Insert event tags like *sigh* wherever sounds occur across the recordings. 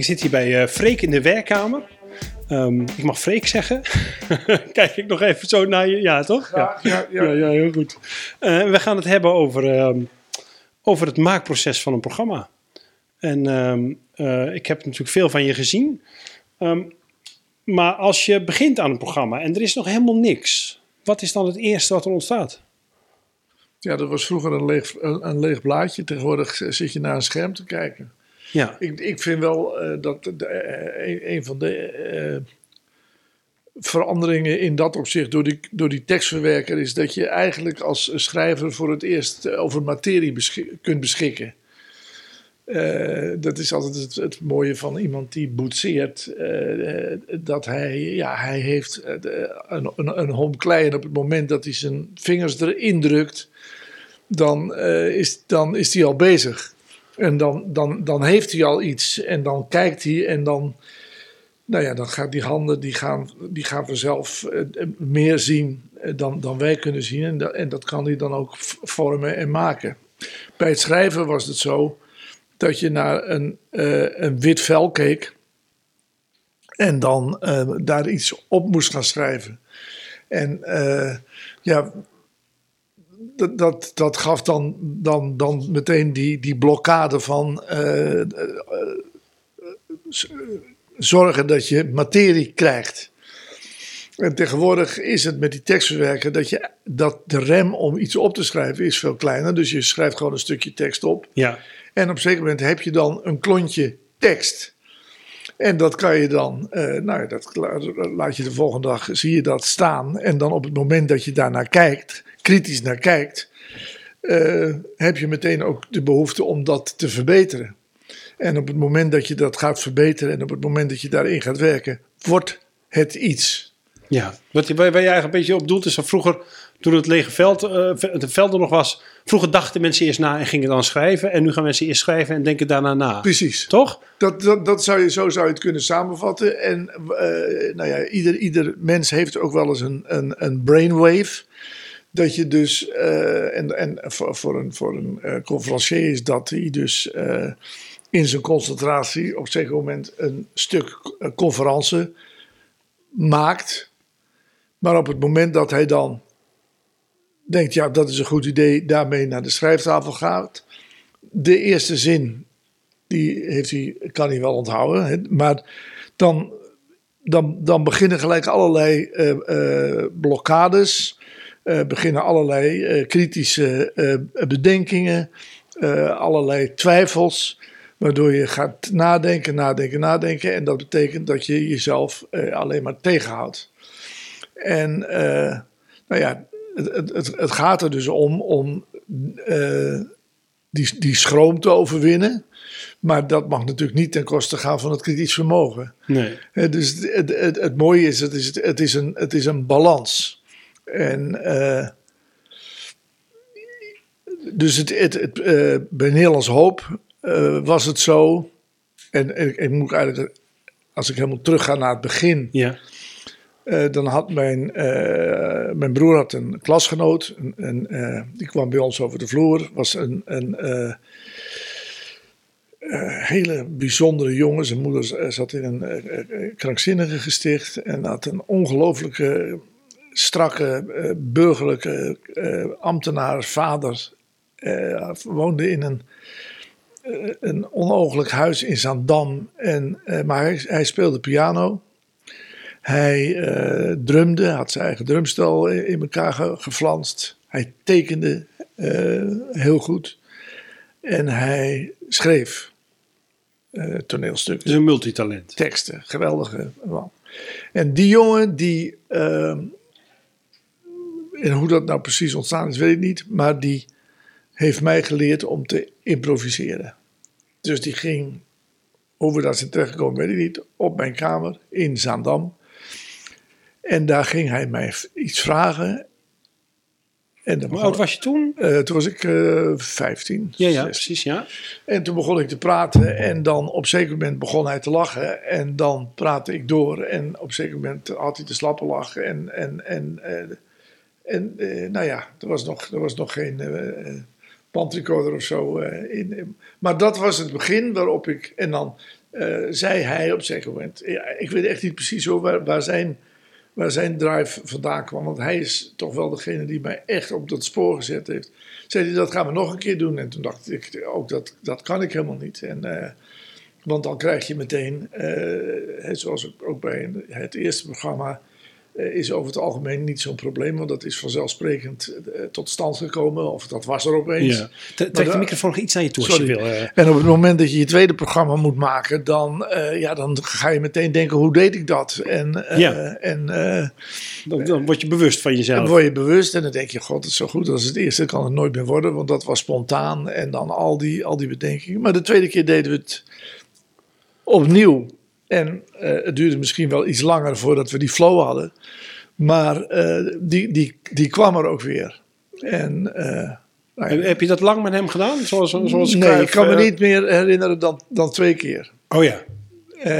Ik zit hier bij eh Freek in de werkkamer. Ehm, ik mag Freek zeggen. *laughs* Kijk ik nog even zo naar je. Ja, toch? Ja, ja, ja. ja, ja, heel goed. Eh, we gaan het hebben over, ehm, over het maakproces van een programma. En ehm, eh, ik heb natuurlijk veel van je gezien. Maar als je begint aan een programma en er is nog helemaal niks, wat is dan het eerste wat er ontstaat? Ja, dat was vroeger een leeg, een, een leeg blaadje. Tegenwoordig zit je naar een scherm te kijken. Ja, Ik, ik vind wel eh, dat eh, een, van de eh, veranderingen in dat opzicht door die, door die tekstverwerker is dat je eigenlijk als schrijver voor het eerst over materie kunt beschikken. Dat is altijd het, mooie van iemand die boetseert. dat hij, ja, hij heeft een, een, een klei en op het moment dat hij zijn vingers erin drukt, dan, is, dan is hij al bezig. En dan, dan, dan heeft hij al iets en dan kijkt hij en dan, nou ja, dan gaan die handen die gaan, die gaan vanzelf eh, meer zien eh, dan, dan wij kunnen zien. En dat, en dat kan hij dan ook vormen en maken. Bij het schrijven was het zo dat je naar een, eh, een wit vel keek en dan daar iets op moest gaan schrijven. En ja, dat, dat, dat gaf dan, dan, dan meteen die, die blokkade van eh, eh, z- zorgen dat je materie krijgt. En tegenwoordig is het met die tekstverwerker dat, je, dat de rem om iets op te schrijven is veel kleiner. Dus je schrijft gewoon een stukje tekst op. ja, En op een zeker moment heb je dan een klontje tekst. En dat kan je dan, eh, nou ja, dat la- laat je de volgende dag, zie je dat staan. En dan op het moment dat je daarnaar kijkt, kritisch naar kijkt, eh, heb je meteen ook de behoefte om dat te verbeteren. En op het moment dat je dat gaat verbeteren en op het moment dat je daarin gaat werken, wordt het iets. ja. Wat, je- waar je eigenlijk een beetje op doelt is dat vroeger, toen het lege veld, eh, het veld er nog was, vroeger dachten mensen eerst na en gingen dan schrijven. En nu gaan mensen eerst schrijven en denken daarna na. Precies. Toch? Dat, dat, dat zou je, zo zou je het kunnen samenvatten. En eh, nou ja, ieder, ieder mens heeft ook wel eens een, een, een brainwave. Dat je dus, eh, en, en voor, een, voor een eh, conferencier is dat hij dus eh, in zijn concentratie op een zeker moment een stuk conferentie maakt. Maar op het moment dat hij dan denkt, ja dat is een goed idee, daarmee naar de schrijftafel gaat. De eerste zin die heeft hij, kan hij wel onthouden. hè, Maar dan, dan, dan beginnen gelijk allerlei blokkades. Eh, beginnen allerlei eh, kritische eh, bedenkingen. allerlei twijfels. Waardoor je gaat nadenken, nadenken, nadenken. En dat betekent dat je jezelf alleen maar tegenhoudt. En nou ja, het, het, gaat er dus om om die, die schroom te overwinnen. Maar dat mag natuurlijk niet ten koste gaan van het kritisch vermogen. Nee. Dus het, het, het, het mooie is, het is, het is, een, het is een balans. En eh, dus het, het, het, eh, bij Nederlands Hoop eh, was het zo. En, en ik moet eigenlijk, als ik helemaal terug ga naar het begin. Ja. Dan had mijn, mijn broer had een klasgenoot. En, en, die kwam bij ons over de vloer. Was een, een hele bijzondere jongen. Zijn moeder zat in een eh, krankzinnige gesticht. En had een ongelooflijke, strakke, eh, burgerlijke eh, ambtenaar, vader. Eh, woonde in een, eh, een onooglijk huis in Zaandam. En, eh, maar hij, hij speelde piano. Hij eh, drumde, had zijn eigen drumstel in in elkaar ge- geflanst. Hij tekende eh, heel goed. En hij schreef eh, toneelstukken, Dus een multitalent. teksten. Geweldige man. En die jongen, die. En hoe dat nou precies ontstaan is, weet ik niet. Maar die heeft mij geleerd om te improviseren. Dus die ging, hoe we daar zijn terechtgekomen, weet ik niet, op mijn kamer in Zaandam. En daar ging hij mij iets vragen. En dan Hoe oud was je toen? eh, toen was ik eh 15. Ja, ja, 16. precies, ja. En toen begon ik te praten en dan op een zeker moment begon hij te lachen. En dan praatte ik door en op een zeker moment had hij te slappe lach. En, en, en, eh, en eh, nou ja, er was nog, er was nog geen eh eh, bandrecorder of zo in. Maar dat was het begin waarop ik... En dan zei hij op een zeker moment... Ik weet echt niet precies hoe, waar, waar zijn waar zijn drive vandaan kwam. Want hij is toch wel degene die mij echt op dat spoor gezet heeft. Zei hij, dat gaan we nog een keer doen. En toen dacht ik, ook dat, dat kan ik helemaal niet. En, want dan krijg je meteen, eh, zoals ook bij het eerste programma... eh, is over het algemeen niet zo'n probleem. Want dat is vanzelfsprekend eh, tot stand gekomen. Of dat was er opeens. ja. Trek de microfoon iets naar je toe als je wil. En op het moment dat je je tweede programma moet maken, dan, eh, ja, dan ga je meteen denken: hoe deed ik dat? En, Ja. en dan, dan word je bewust van dan jezelf. word je bewust en dan denk je: God, het is zo goed als het eerste kan het nooit meer worden, want dat was spontaan. En dan al die, al die bedenkingen. Maar de tweede keer deden we het opnieuw. En eh, het duurde misschien wel iets langer voordat we die flow hadden. Maar eh, die, die, die kwam er ook weer. En. eh, nou ja. Heb- je dat lang met hem gedaan? Zoals, zoals Nee, Cruijff, ik kan me niet meer herinneren dan, dan twee keer. Oh ja.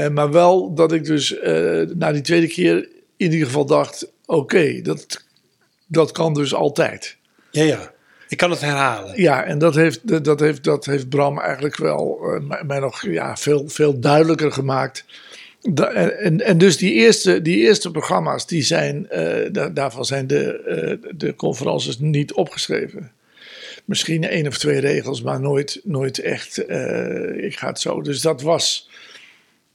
Maar wel dat ik dus na die tweede keer in ieder geval dacht: oké, dat, dat kan dus altijd. Ja, ja. Ik kan het herhalen. Ja, en dat heeft, dat heeft, dat heeft Bram eigenlijk wel eh, mij- nog ja, veel, veel duidelijker gemaakt. Da- en, en dus die eerste, die eerste programma's, die zijn, eh, da- daarvan zijn de, eh, de conferences niet opgeschreven. Misschien één of twee regels, maar nooit, nooit echt. eh, ik ga het zo. Dus dat was.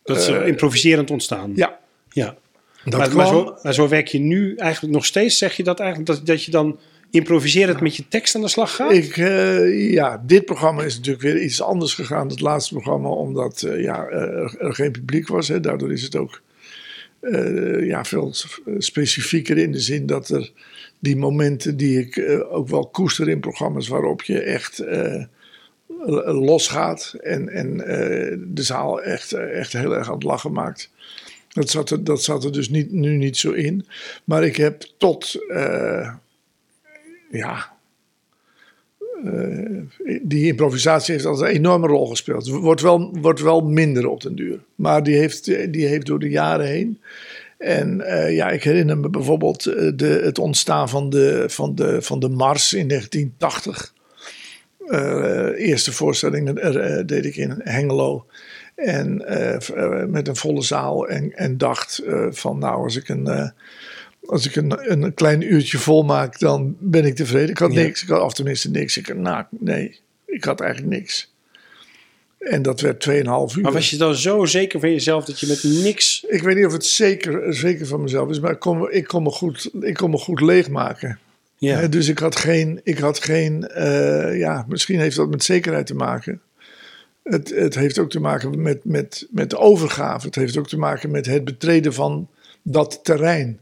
Dat is improviserend ontstaan. Ja, ja. dat Maar, kwam. maar, zo, maar zo werk je nu eigenlijk nog steeds. Zeg je dat eigenlijk? Dat, dat je dan improviserend met je tekst aan de slag gaat? Ik, eh, ja, dit programma is natuurlijk weer iets anders gegaan. Het laatste programma, omdat eh, ja, er, er geen publiek was. Hè. Daardoor is het ook eh, ja, veel specifieker in de zin dat er die momenten die ik eh, ook wel koester in programma's waarop je echt eh, losgaat en, en eh, de zaal echt, eh, echt heel erg aan het lachen maakt. Dat zat er, dat zat er dus niet, nu niet zo in. Maar ik heb tot, eh, ja, eh, die improvisatie heeft altijd een enorme rol gespeeld. Wordt wel, wordt wel minder op den duur. Maar die heeft, die heeft door de jaren heen. En eh, ja, ik herinner me bijvoorbeeld eh, de, het ontstaan van de, van, de, van de Mars in 1980. Eh, eerste voorstelling deed ik in Hengelo. En met een volle zaal. En, en dacht van nou, als ik een. Als ik een, een klein uurtje vol maak, dan ben ik tevreden. Ik had Ja. niks, ik had, of tenminste niks. Ik, nou, nee, ik had eigenlijk niks. En dat werd 2,5 uur. Maar was je dan zo zeker van jezelf dat je met niks... Ik weet niet of het zeker, zeker van mezelf is, maar ik kon, me- ik kon, me, goed, ik kon me goed leegmaken. Ja. Dus ik had geen, ik had geen eh, ja, misschien heeft dat met zekerheid te maken. Het, het heeft ook te maken met, met, met de overgave. Het heeft ook te maken met het betreden van dat terrein.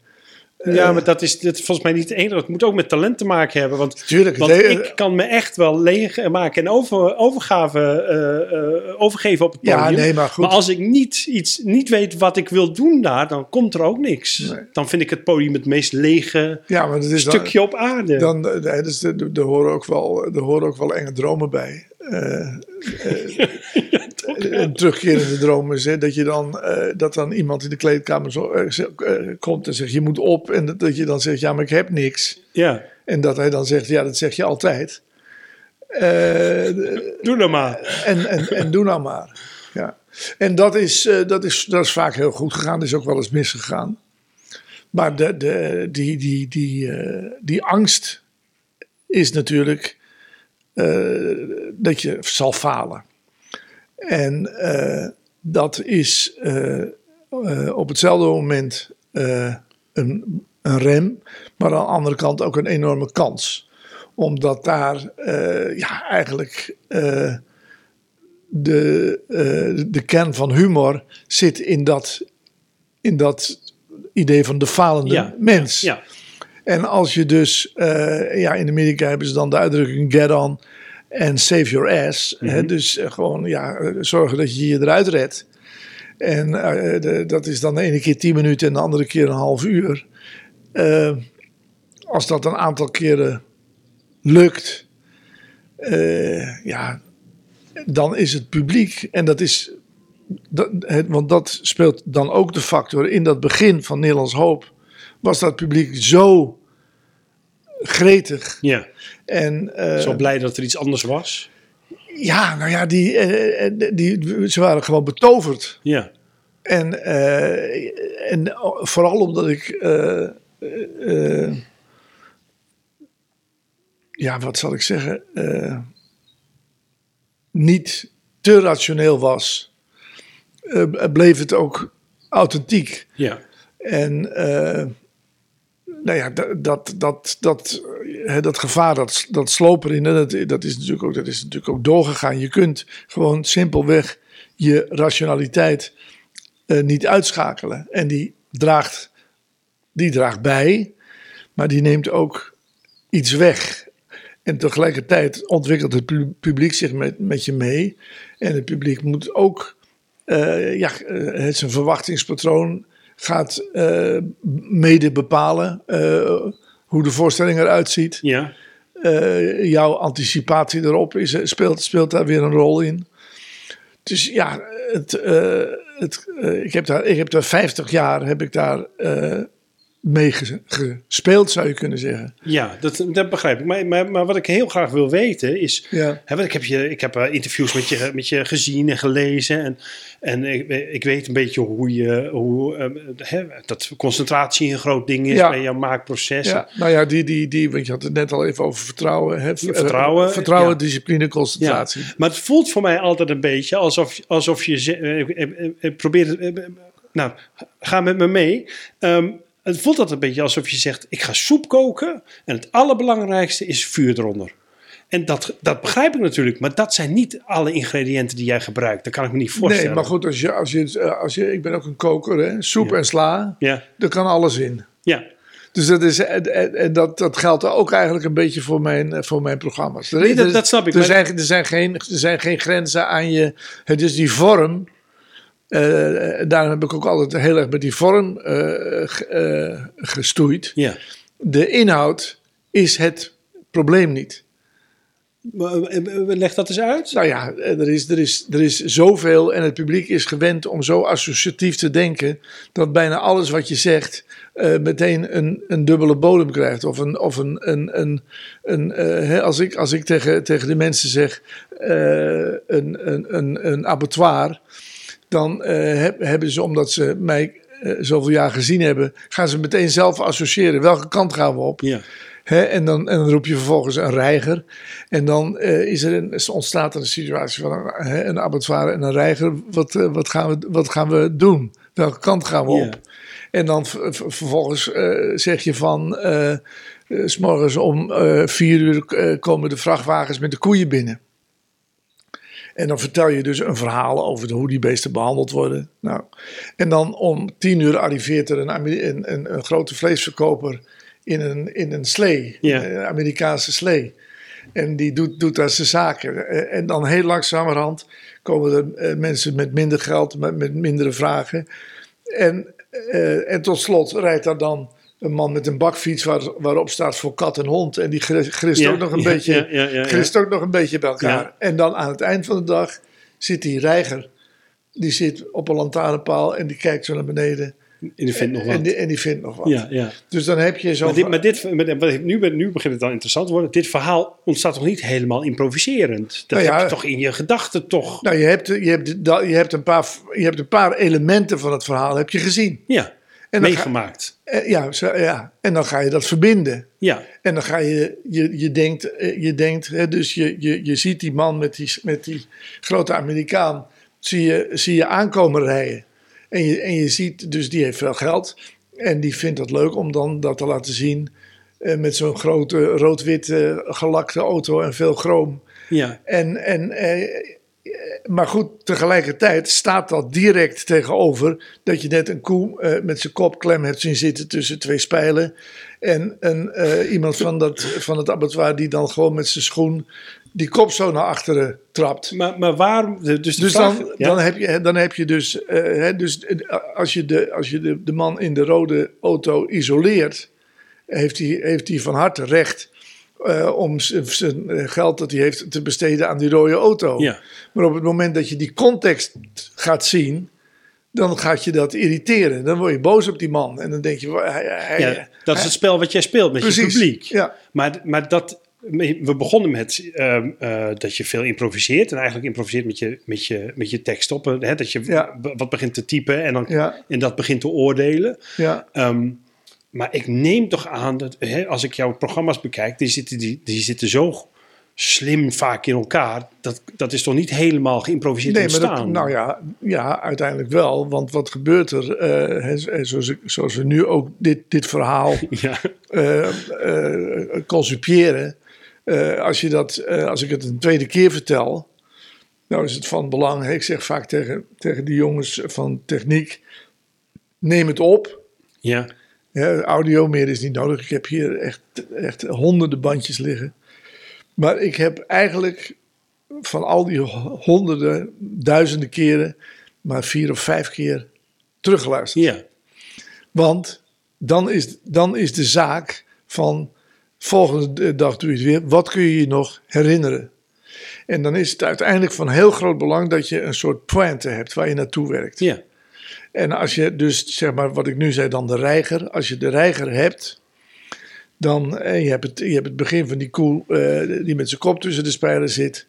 Ja, maar dat is, dat is volgens mij niet het enige. Het moet ook met talent te maken hebben. Want, Tuurlijk, want het- ik kan me echt wel leeg maken en over, overgave, eh, eh, overgeven op het podium. Ja, nee, maar goed. als ik niet, iets, niet weet wat ik wil doen daar, dan komt er ook niks. Nee. Dan vind ik het podium het meest lege Ja, maar dat is dan- stukje op aarde. Dan, eh, dus er, er, horen ook wel, er horen ook wel enge dromen bij. Eh, eh, een *laughs* terugkerende droom is hè, dat, je dan, eh, dat dan iemand in de kleedkamer zo, eh, eh, komt en zegt je moet op. En dat, dat je dan zegt ja, maar ik heb niks. ja, En dat hij dan zegt ja, dat zeg je altijd. Eh, doe dan maar. en, en, en doe nou maar. Ja. En dat is, eh, dat, is, dat is vaak heel goed gegaan. Dat is ook wel eens misgegaan. Maar de, de, die, die, die, eh, die angst is natuurlijk eh, dat je zal falen. En eh, dat is eh, eh, op hetzelfde moment eh, een, een rem, maar aan de andere kant ook een enorme kans. Omdat daar eh, ja, eigenlijk eh, de, eh, de kern van humor zit in dat, in dat idee van de falende Ja, mens. Ja, En als je dus, eh, ja, in Amerika hebben ze dan de uitdrukking get on. en save your ass. hè, dus eh, gewoon ja, eh, zorgen dat je je eruit redt. En de- dat is dan de ene keer 10 minuten en de andere keer een half uur. Als dat een aantal keren lukt, ja, dan is het publiek. En dat is. Dat, het, want dat speelt dan ook de factor. In dat begin van Nederlands Hoop was dat publiek zo gretig. Ja, En, eh, zo blij dat er iets anders was. ja, nou ja, die, eh, eh, die, ze waren gewoon betoverd. Ja, En, en vooral omdat ik. ja, wat zal ik zeggen? niet te rationeel was, bleef het ook authentiek. ja, En eh, nou ja, dat, dat, dat, dat, gevaar, dat, dat sloperen, dat, dat, is natuurlijk ook, dat is natuurlijk ook doorgegaan. Je kunt gewoon simpelweg je rationaliteit eh, niet uitschakelen. En die draagt, die draagt bij, maar die neemt ook iets weg. En tegelijkertijd ontwikkelt het pu- publiek zich met, met je mee. En het publiek moet ook eh, ja, eh, het zijn verwachtingspatroon gaat eh, mede bepalen eh, hoe de voorstelling eruit ziet. ja. Eh, jouw anticipatie erop is, speelt, speelt daar weer een rol in. Dus ja, het, het, ik, heb daar, ik heb daar 50 jaar heb ik daar, mee ges- gespeeld, zou je kunnen zeggen. Ja, dat, dat begrijp ik. Maar, maar, maar wat ik heel graag wil weten is. Ja. Hè, want ik heb, je, ik heb eh, interviews met je, met je gezien en gelezen. En, en ik, ik weet een beetje hoe je. Hoe, eh, hè, dat concentratie een groot ding is Ja. bij jouw maakproces. Ja, nou ja, die, die, die, want je had het net al even over vertrouwen. Hè? vertrouwen, vertrouwen, ja. discipline, concentratie. maar het voelt voor mij altijd een beetje alsof, alsof je. eh, probeert. nou, ga met me mee. Ehm, het voelt altijd een beetje alsof je zegt: ik ga soep koken. En het allerbelangrijkste is vuur eronder. En dat, dat begrijp ik natuurlijk, maar dat zijn niet alle ingrediënten die jij gebruikt. Dat kan ik me niet voorstellen. Nee, maar goed, als je, als je, eh, als je, ik ben ook een koker, hè? soep en sla, Ja, daar kan alles in. ja. Dus dat, is, en, en- dat, dat geldt ook eigenlijk een beetje voor mijn, eh, voor mijn programma's. Er, Nee, dat- er- dat snap ik, Er, maar- zijn, er, zijn geen, er zijn geen grenzen aan je. Het is die vorm. Eh daarom heb ik ook altijd heel erg met die vorm eh, ge- eh, gestoeid. ja. De inhoud is het probleem niet. Eh, eh, Leg dat eens uit. Nou ja, er is, er, is, er is zoveel en het publiek is gewend om zo associatief te denken dat bijna alles wat je zegt eh, meteen een, een dubbele bodem krijgt. Of een, of een, een, een, een eh, hè, als ik, als ik tegen, tegen de mensen zeg eh, een, een, een, een abattoir, dan eh, heb- hebben ze, omdat ze mij eh, zoveel jaar gezien hebben, gaan ze meteen zelf associëren. Welke kant gaan we op? Ja. Hè, en, dan, en dan roep je vervolgens een reiger. En dan eh, is er een, ontstaat er een situatie van een, een abattoir en een reiger. Wat, wat, gaan we, wat gaan we doen? Welke kant gaan we op? En dan vervolgens zeg je van... s morgens om vier uur komen de vrachtwagens met de koeien binnen. En dan vertel je dus een verhaal over de, hoe die beesten behandeld worden. Nou, en dan om tien uur arriveert er een, een, een, een grote vleesverkoper in een, in een slee, een Amerikaanse slee. En die doet, doet daar zijn zaken. Eh, En dan heel langzamerhand komen er eh, mensen met minder geld, met, met mindere vragen. En, eh, en tot slot rijdt daar dan een man met een bakfiets waar, waarop staat voor kat en hond. En die gri- grist, Ja, ook, nog een ja, beetje, ja, grist ook nog een beetje bij elkaar. Ja. En dan aan het eind van de dag zit die reiger. Die zit op een lantaarnpaal en die kijkt zo naar beneden. En je vindt nog en, wat. die, en die vindt nog wat. Ja, ja. Dus dan heb je zo. Maar dit, maar dit, wat ik- nu, nu begint het dan interessant te worden. Dit verhaal ontstaat toch niet helemaal improviserend? Dat Nou ja, heb je toch in je gedachten toch... Nou, je hebt, je, hebt, je, hebt een paar, je hebt een paar elementen van het verhaal heb je gezien. Ja, En meegemaakt. Eh, Ja, zo, ja, en dan ga je dat verbinden. Ja, En dan ga je, je, je denkt, eh, je denkt hè, dus je, je, je ziet die man met die, met die grote Amerikaan, zie je, zie je aankomen rijden. En je, en je ziet, dus die heeft veel geld. En die vindt het leuk om dan dat te laten zien. eh, met zo'n grote rood-wit eh, gelakte auto en veel chroom. ja, En, en, eh, maar goed, tegelijkertijd staat dat direct tegenover dat je net een koe eh, met zijn kop klem hebt zien zitten tussen twee spijlen. En een, eh, iemand van, dat, van het abattoir die dan gewoon met zijn schoen die kop zo naar achteren trapt. Maar, maar waarom? Dus, Dus vraag- dan, ja? dan, heb je, dan heb je dus, eh, hè, dus als je, de, als je de, de man in de rode auto isoleert, heeft hij, heeft hij van harte recht eh, om zijn eh, geld dat hij heeft te besteden aan die rode auto. Ja. Maar op het moment dat je die context gaat zien, dan gaat je dat irriteren. Dan word je boos op die man. En dan denk je, hij, hij, Ja, dat is het spel wat jij speelt met je publiek. ja. Maar, maar dat, we begonnen met ehm, eh, dat je veel improviseert. En eigenlijk improviseert met je, met je, met je tekst op. Hè, dat je Ja. wat begint te typen en, dan, Ja. en dat begint te oordelen. ja. Ehm, maar ik neem toch aan dat hè, als ik jouw programma's bekijk, die zitten, die, die zitten zo slim vaak in elkaar. Dat, dat is toch niet helemaal geïmproviseerd Nee, maar dat, nou ja, ja, uiteindelijk wel. Want wat gebeurt er? z- zoals, zoals we nu ook dit, dit verhaal *laughs* Ja, eh eh, concipiëren. als, je dat, als ik het een tweede keer vertel, nou is het van belang. Ik zeg vaak tegen, tegen die jongens van techniek: neem het op. ja, Ja, audio meer is niet nodig. Ik heb hier echt, echt honderden bandjes liggen. Maar ik heb eigenlijk van al die honderden, duizenden keren, maar vier of vijf keer teruggeluisterd. ja. Want dan is, dan is de zaak van volgende dag doe je het weer. Wat kun je je nog herinneren? En dan is het uiteindelijk van heel groot belang dat je een soort pointe hebt waar je naartoe werkt. ja. En als je dus, zeg maar, wat ik nu zei, dan de reiger. Als je de reiger hebt, dan, en je hebt het, je hebt het begin van die koe eh, die met zijn kop tussen de spijlen zit.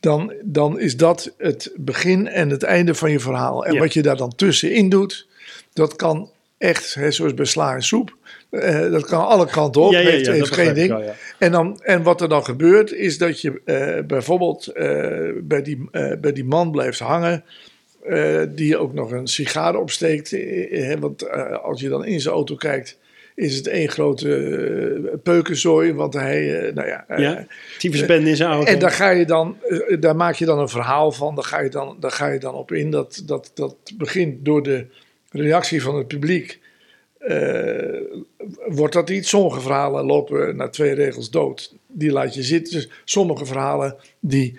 Dan, dan is dat het begin en het einde van je verhaal. En Ja. wat je daar dan tussenin doet, dat kan echt, hè, zoals bij sla en soep. eh, dat kan alle kanten op, Ja, ja, heeft, ja, heeft dat geen ding. wel. En, dan, en wat er dan gebeurt, is dat je eh, bijvoorbeeld eh, bij, die, eh, bij die man blijft hangen. Eh, die ook nog een sigaar opsteekt. eh, eh, want als je dan in zijn auto kijkt, is het één grote peukenzooi. Want hij, nou ja. ja. Tyfusbende in zijn auto. en daar, ga je dan, daar maak je dan een verhaal van. Daar ga je dan, daar ga je dan op in. Dat, dat, dat begint door de reactie van het publiek. wordt dat iets? Sommige verhalen lopen na twee regels dood. Die laat je zitten. Dus sommige verhalen die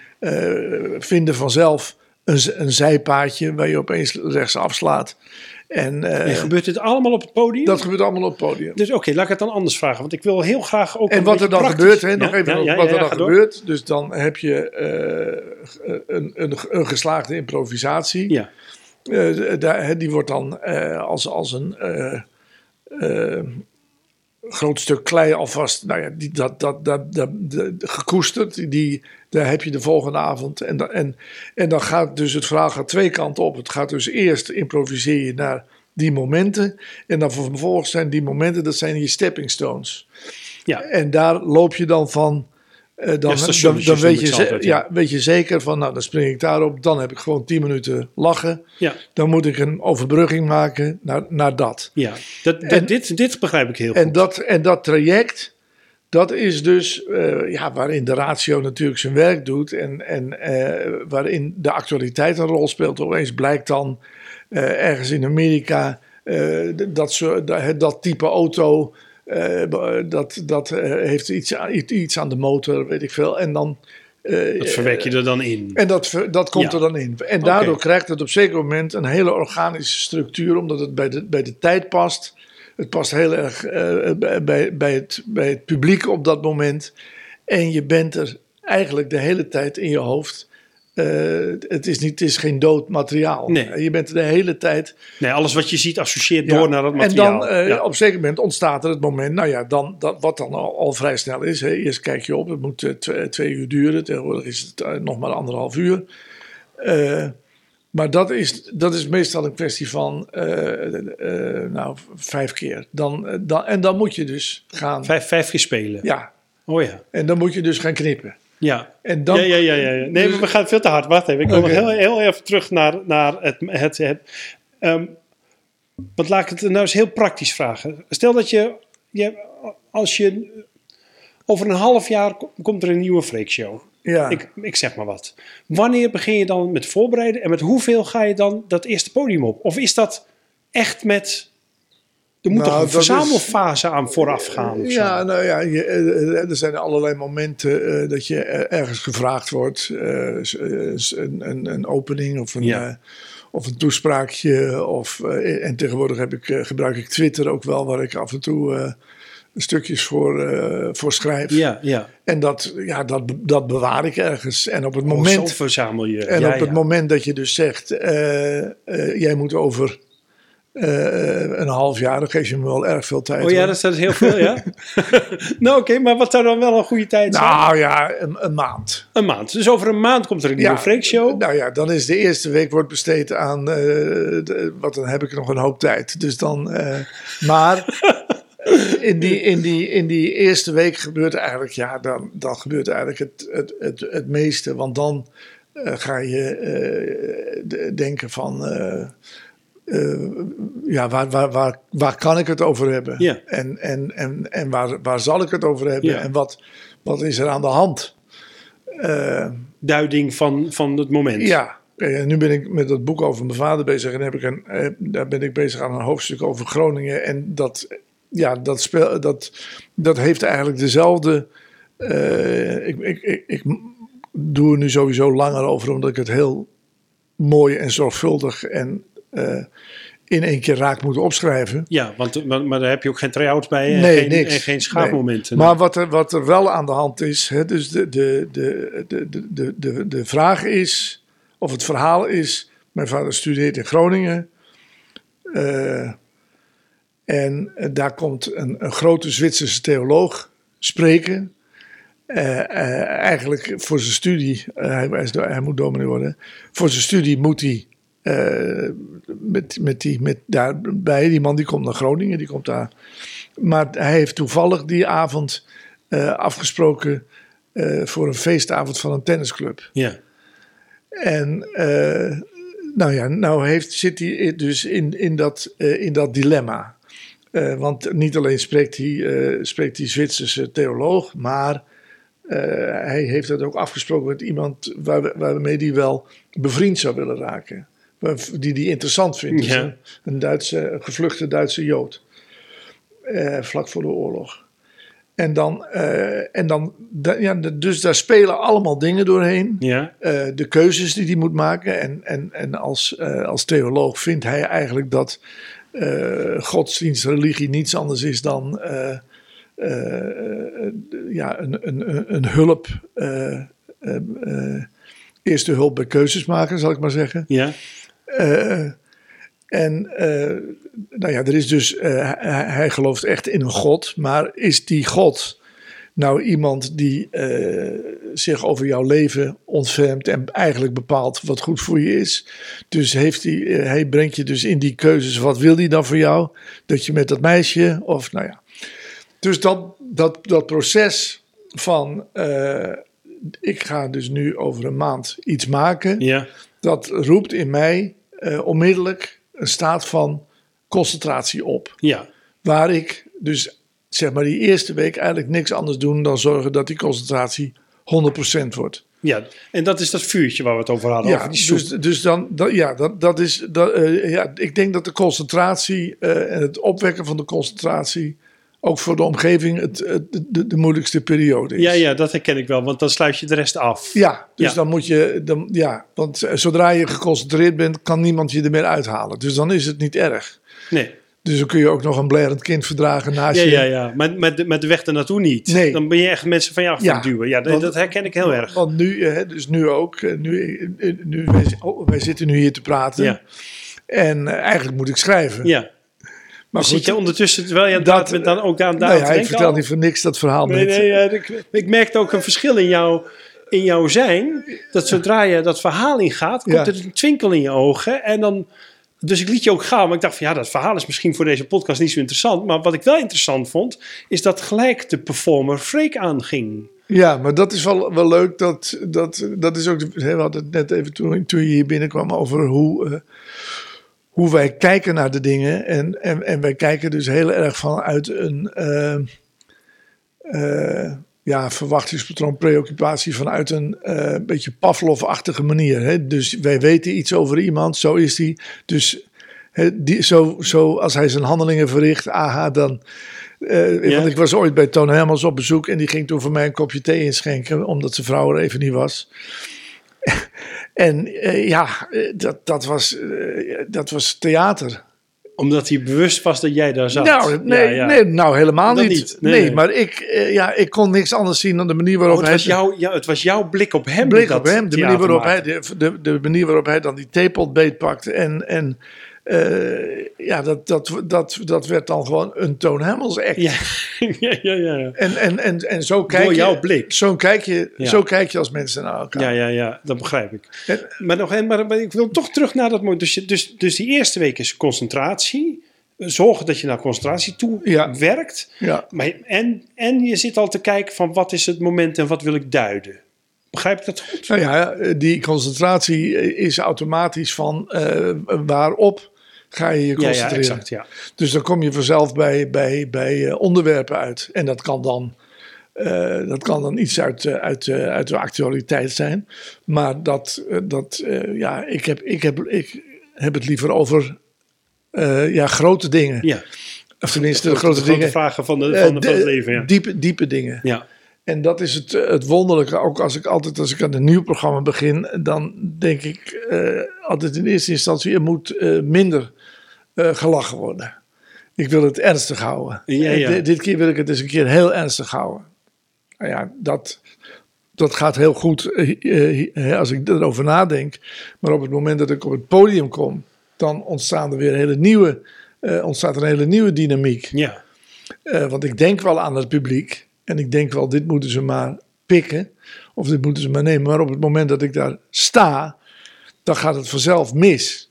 vinden vanzelf een, een zijpaadje waar je opeens rechts afslaat. En, eh, En gebeurt dit allemaal op het podium? dat gebeurt allemaal op het podium. Dus oké, laat ik het dan anders vragen. Want ik wil heel graag ook. En wat er dan praktisch- gebeurt, hè, nog even ja, nog ja, wat er dan door. gebeurt. Dus dan heb je eh, een, een, een geslaagde improvisatie. Ja, Eh, daar, die wordt dan als, als een groot stuk klei alvast nou ja, die, dat, dat, dat, dat, dat- gekoesterd. Die, daar heb je de volgende avond. En, dan- en, en dan gaat dus het verhaal gaat twee kanten op. Het gaat dus eerst improviseer je naar die momenten. En dan vervolgens zijn die momenten, dat zijn je stepping stones. ja. En daar loop je dan van. Eh, dan, dan, dan weet, je, altijd, ja. ja, weet je zeker van, nou dan spring ik daarop. Dan heb ik gewoon 10 minuten lachen. ja, Dan moet ik een overbrugging maken naar, naar dat. ja. Dat, dat- En- dit, dit begrijp ik heel En goed. dat, en dat traject, dat is dus eh, ja, waarin de ratio natuurlijk zijn werk doet. En, en eh, waarin de actualiteit een rol speelt. Opeens blijkt dan ergens in Amerika dat, dat, dat type auto. Eh, dat dat eh, heeft iets, aan- iets aan de motor, weet ik veel. En dan. eh, dat verwerk je er dan in. en dat, dat komt Ja. er dan in. En daardoor krijgt het op zeker moment een hele organische structuur, omdat het bij de, bij de tijd past. Het past heel erg bij, bij, het, bij het publiek op dat moment. En je bent er eigenlijk de hele tijd in je hoofd. Eh, het, is niet, het is geen dood materiaal. Nee. Je bent de hele tijd. Nee, alles wat je ziet associeert Ja. door naar dat En materiaal. dan eh, ja. op een zeker moment ontstaat er het moment, nou ja, dan, dat, wat dan al, al vrij snel is. Hè. Eerst kijk je op, het moet eh, twee, twee uur duren. Tegenwoordig is het nog maar anderhalf uur. Maar dat is, dat is meestal een kwestie van nou, vijf keer. Dan, dan, en dan moet je dus gaan. Vijf, vijf keer spelen. Ja, Oh ja. en dan moet je dus gaan knippen. Ja. En dan, ja, ja, ja, ja. Nee, Dus- maar we gaan veel te hard. Wacht even. Ik Oké. nog heel, heel even terug naar, naar het... het, het ehm, want laat ik het nou eens heel praktisch vragen. Stel dat je... je als je... Over een half jaar ko- komt er een nieuwe freakshow. ja. Ik, ik zeg maar wat. Wanneer begin je dan met voorbereiden? En met hoeveel ga je dan dat eerste podium op? Of is dat echt met Er moet Nou, toch een dat is- verzamelfase aan vooraf gaan? Ja, nou ja, je, eh, er zijn allerlei momenten eh, dat je eh, ergens gevraagd wordt. een, een, een opening of een, Ja. of een toespraakje. Of, en tegenwoordig heb ik, gebruik ik Twitter ook wel, waar ik af en toe stukjes voor, voor schrijf. ja. ja. En dat, ja, dat, dat bewaar ik ergens. En op het Oh, moment, verzamel je. en ja, op het moment dat je dus zegt, jij moet over eh, een half jaar, dan geef je me wel erg veel tijd. Oh ja, hoor. dat is heel veel, ja. *laughs* nou oké, maar wat zou dan wel een goede tijd zijn? Nou ja, een, een maand. Een maand. Dus over een maand komt er een nieuwe Freak Show. Nou ja, dan is de eerste week wordt besteed aan, eh, de, wat dan heb ik nog een hoop tijd. Dus dan, eh, maar *laughs* in die, in, die, in die eerste week gebeurt eigenlijk, ja, dan, dan gebeurt eigenlijk het, het, het, het meeste. Want dan ga je de- denken van, eh, ja, waar, waar, waar, waar kan ik het over hebben? En, en, en, en waar, waar zal ik het over hebben? En wat, wat is er aan de hand? Eh, Duiding van, van het moment. ja, eh, nu ben ik met dat boek over mijn vader bezig en heb ik een, daar ben ik bezig aan een hoofdstuk over Groningen. En dat, ja, dat, speel, dat, dat heeft eigenlijk dezelfde. ik, ik, ik, ik doe er nu sowieso langer over, omdat ik het heel mooi en zorgvuldig en in één keer raak moet opschrijven. Ja, want, maar, maar daar heb je ook geen try-outs bij en, Nee, geen, niks. en geen schaafmomenten. Maar wat er, wat er wel aan de hand is, hè, dus de, de, de, de, de, de, vraag is, of het verhaal is, mijn vader studeert in Groningen. eh, en eh, daar komt een, een grote Zwitserse theoloog spreken. Eh, eh, eigenlijk voor zijn studie, eh, hij, hij moet dominee worden. Voor zijn studie moet hij eh, met, met die, met daarbij, die man die komt naar Groningen, die komt daar maar hij heeft toevallig die avond eh, afgesproken eh, voor een feestavond van een tennisclub. ja. En nou ja, nou heeft, zit hij dus in, in, dat, in dat dilemma. Want niet alleen spreekt hij, spreekt die Zwitserse theoloog, maar hij heeft het ook afgesproken met iemand waar, waarmee hij wel bevriend zou willen raken. Die hij interessant vindt. Dus een, een, Duitse, een gevluchte Duitse Jood. Eh, vlak voor de oorlog. En dan, eh, en dan da- ja, dus daar spelen allemaal dingen doorheen. Ja. Eh, de keuzes die hij moet maken. En, en, en als, als theoloog vindt hij eigenlijk dat godsdienst, religie niets anders is dan ja, een, een, een- hulp. eerste hulp bij keuzes maken, zal ik maar zeggen. Ja. Eh, en eh, nou ja, er is dus, eh, hij, gelooft echt in een God, maar is die God nou iemand die zich over jouw leven ontfermt en eigenlijk bepaalt wat goed voor je is? Dus heeft hij, hij brengt je dus in die keuzes, wat wil hij dan voor jou? Dat je met dat meisje, of nou ja. Dus dat, dat, dat proces van, ik ga dus nu over een maand iets maken Ja. dat roept in mij eh, onmiddellijk een staat van concentratie op. Ja. Waar ik dus zeg maar die eerste week eigenlijk niks anders doen dan zorgen dat die concentratie 100% wordt. Ja. En dat is dat vuurtje waar we het over hadden. Ja, over die soep. dus, dus dan, dat, ja, dat, dat is, dat, eh, ja, ik denk dat de concentratie eh, en het opwekken van de concentratie ook voor de omgeving het, het, de, de moeilijkste periode is. ja, ja, dat herken ik wel, want dan sluit je de rest af. Ja, dus Ja. dan moet je, dan, ja, want eh, zodra je geconcentreerd bent, kan niemand je er meer uithalen. Dus dan is het niet erg. Nee. Dus dan kun je ook nog een blerend kind verdragen naast Ja, je. ja, ja. Maar met de, met de weg ernaartoe niet. Nee. Dan ben je echt mensen van je af Ja. duwen. Ja, dat, Want- dat herken ik heel erg. Want nu, eh, dus nu ook, eh, nu, nu wij, oh, wij zitten nu hier te praten. Ja. En eigenlijk moet ik schrijven. Ja. Maar zit je ondertussen, terwijl je dat- bent, dan ook aan, daar nou aan ja, ik vertel niet voor niks dat verhaal Nee, nee, ja, ik, ik merkte ook een verschil in jou, in jouw zijn. Dat zodra je dat verhaal ingaat, komt Ja. er een twinkel in je ogen. En dan, dus ik liet je ook gaan. Maar ik dacht van ja, dat verhaal is misschien voor deze podcast niet zo interessant. Maar wat ik wel interessant vond, is dat gelijk de performer Freek aanging. Ja, maar dat is wel, wel leuk. Dat, dat, dat is ook, we hadden het net even toen, toen je hier binnenkwam over hoe, eh, hoe wij kijken naar de dingen. En, en, en wij kijken dus heel erg vanuit een eh, ja, verwachtingspatroon, preoccupatie, vanuit een eh, beetje Pavlov-achtige manier. Hè? Dus wij weten iets over iemand, zo is die. Dus Hè, die, zo, zo als hij zijn handelingen verricht, aha, dan... eh, Ja. Want ik was ooit bij Toon Hermans op bezoek en die ging toen voor mij een kopje thee inschenken, omdat zijn vrouw er even niet was. En eh, ja, eh, dat, dat, was, eh, dat was theater. Omdat hij bewust was dat jij daar zat. Nou, nee, Ja, ja. nee, nou helemaal niet. niet. Nee, Nee, nee. maar ik, ja, ik kon niks anders zien dan de manier Oh, waarop het, hij... was jouw, ja, het was jouw blik op hem. blik dat op hem. De manier, waarop hij, de, de, de manier waarop hij dan die theepot beetpakte. En, en eh, ja, dat, dat, dat, dat werd dan gewoon een Toon Hamels act. Ja, *laughs* ja, ja, ja. En, en, en, en zo kijk Door je... jouw blik. Zo kijk, je, Ja. zo kijk je als mensen naar elkaar. Ja, ja, ja, dat begrijp ik. En- Maar, nog, maar, maar ik wil toch terug naar dat moment. Dus, je- dus, dus die eerste week is concentratie. Zorgen dat je naar concentratie toe Ja. werkt. Ja, Maar, en, en je zit al te kijken van wat is het moment en wat wil ik duiden. Begrijp ik dat goed? nou ja, die concentratie is automatisch van eh, waarop ga je je Ja, ja, concentreren. exact. Ja. Dus dan kom je vanzelf bij, bij, bij eh, onderwerpen uit. En dat kan dan, eh, dat kan dan iets uit, eh, uit, uit de actualiteit zijn. Maar dat, dat ja, ik heb, ik, heb, ik heb het liever over ja, grote dingen. ja. Of tenminste, de De grote, dingen. vragen van, de, van, de, de- van het leven. Ja. diepe, diepe dingen. ja. En dat is het, het wonderlijke. Ook als ik altijd, als ik aan een nieuw programma begin, dan denk ik altijd in eerste instantie, er moet minder gelachen worden. Ik wil het ernstig houden. Ja, di- dit keer wil ik het eens een keer heel ernstig houden. Nou ja, dat, dat gaat heel goed eh, eh, als ik erover nadenk. Maar op het moment dat ik op het podium kom, dan ontstaan er weer hele nieuwe, eh, ontstaat er een hele nieuwe dynamiek. ja. Eh, want ik denk wel aan het publiek. En ik denk wel, dit moeten ze maar pikken. Of dit moeten ze maar nemen. Maar op het moment dat ik daar sta, dan gaat het vanzelf mis.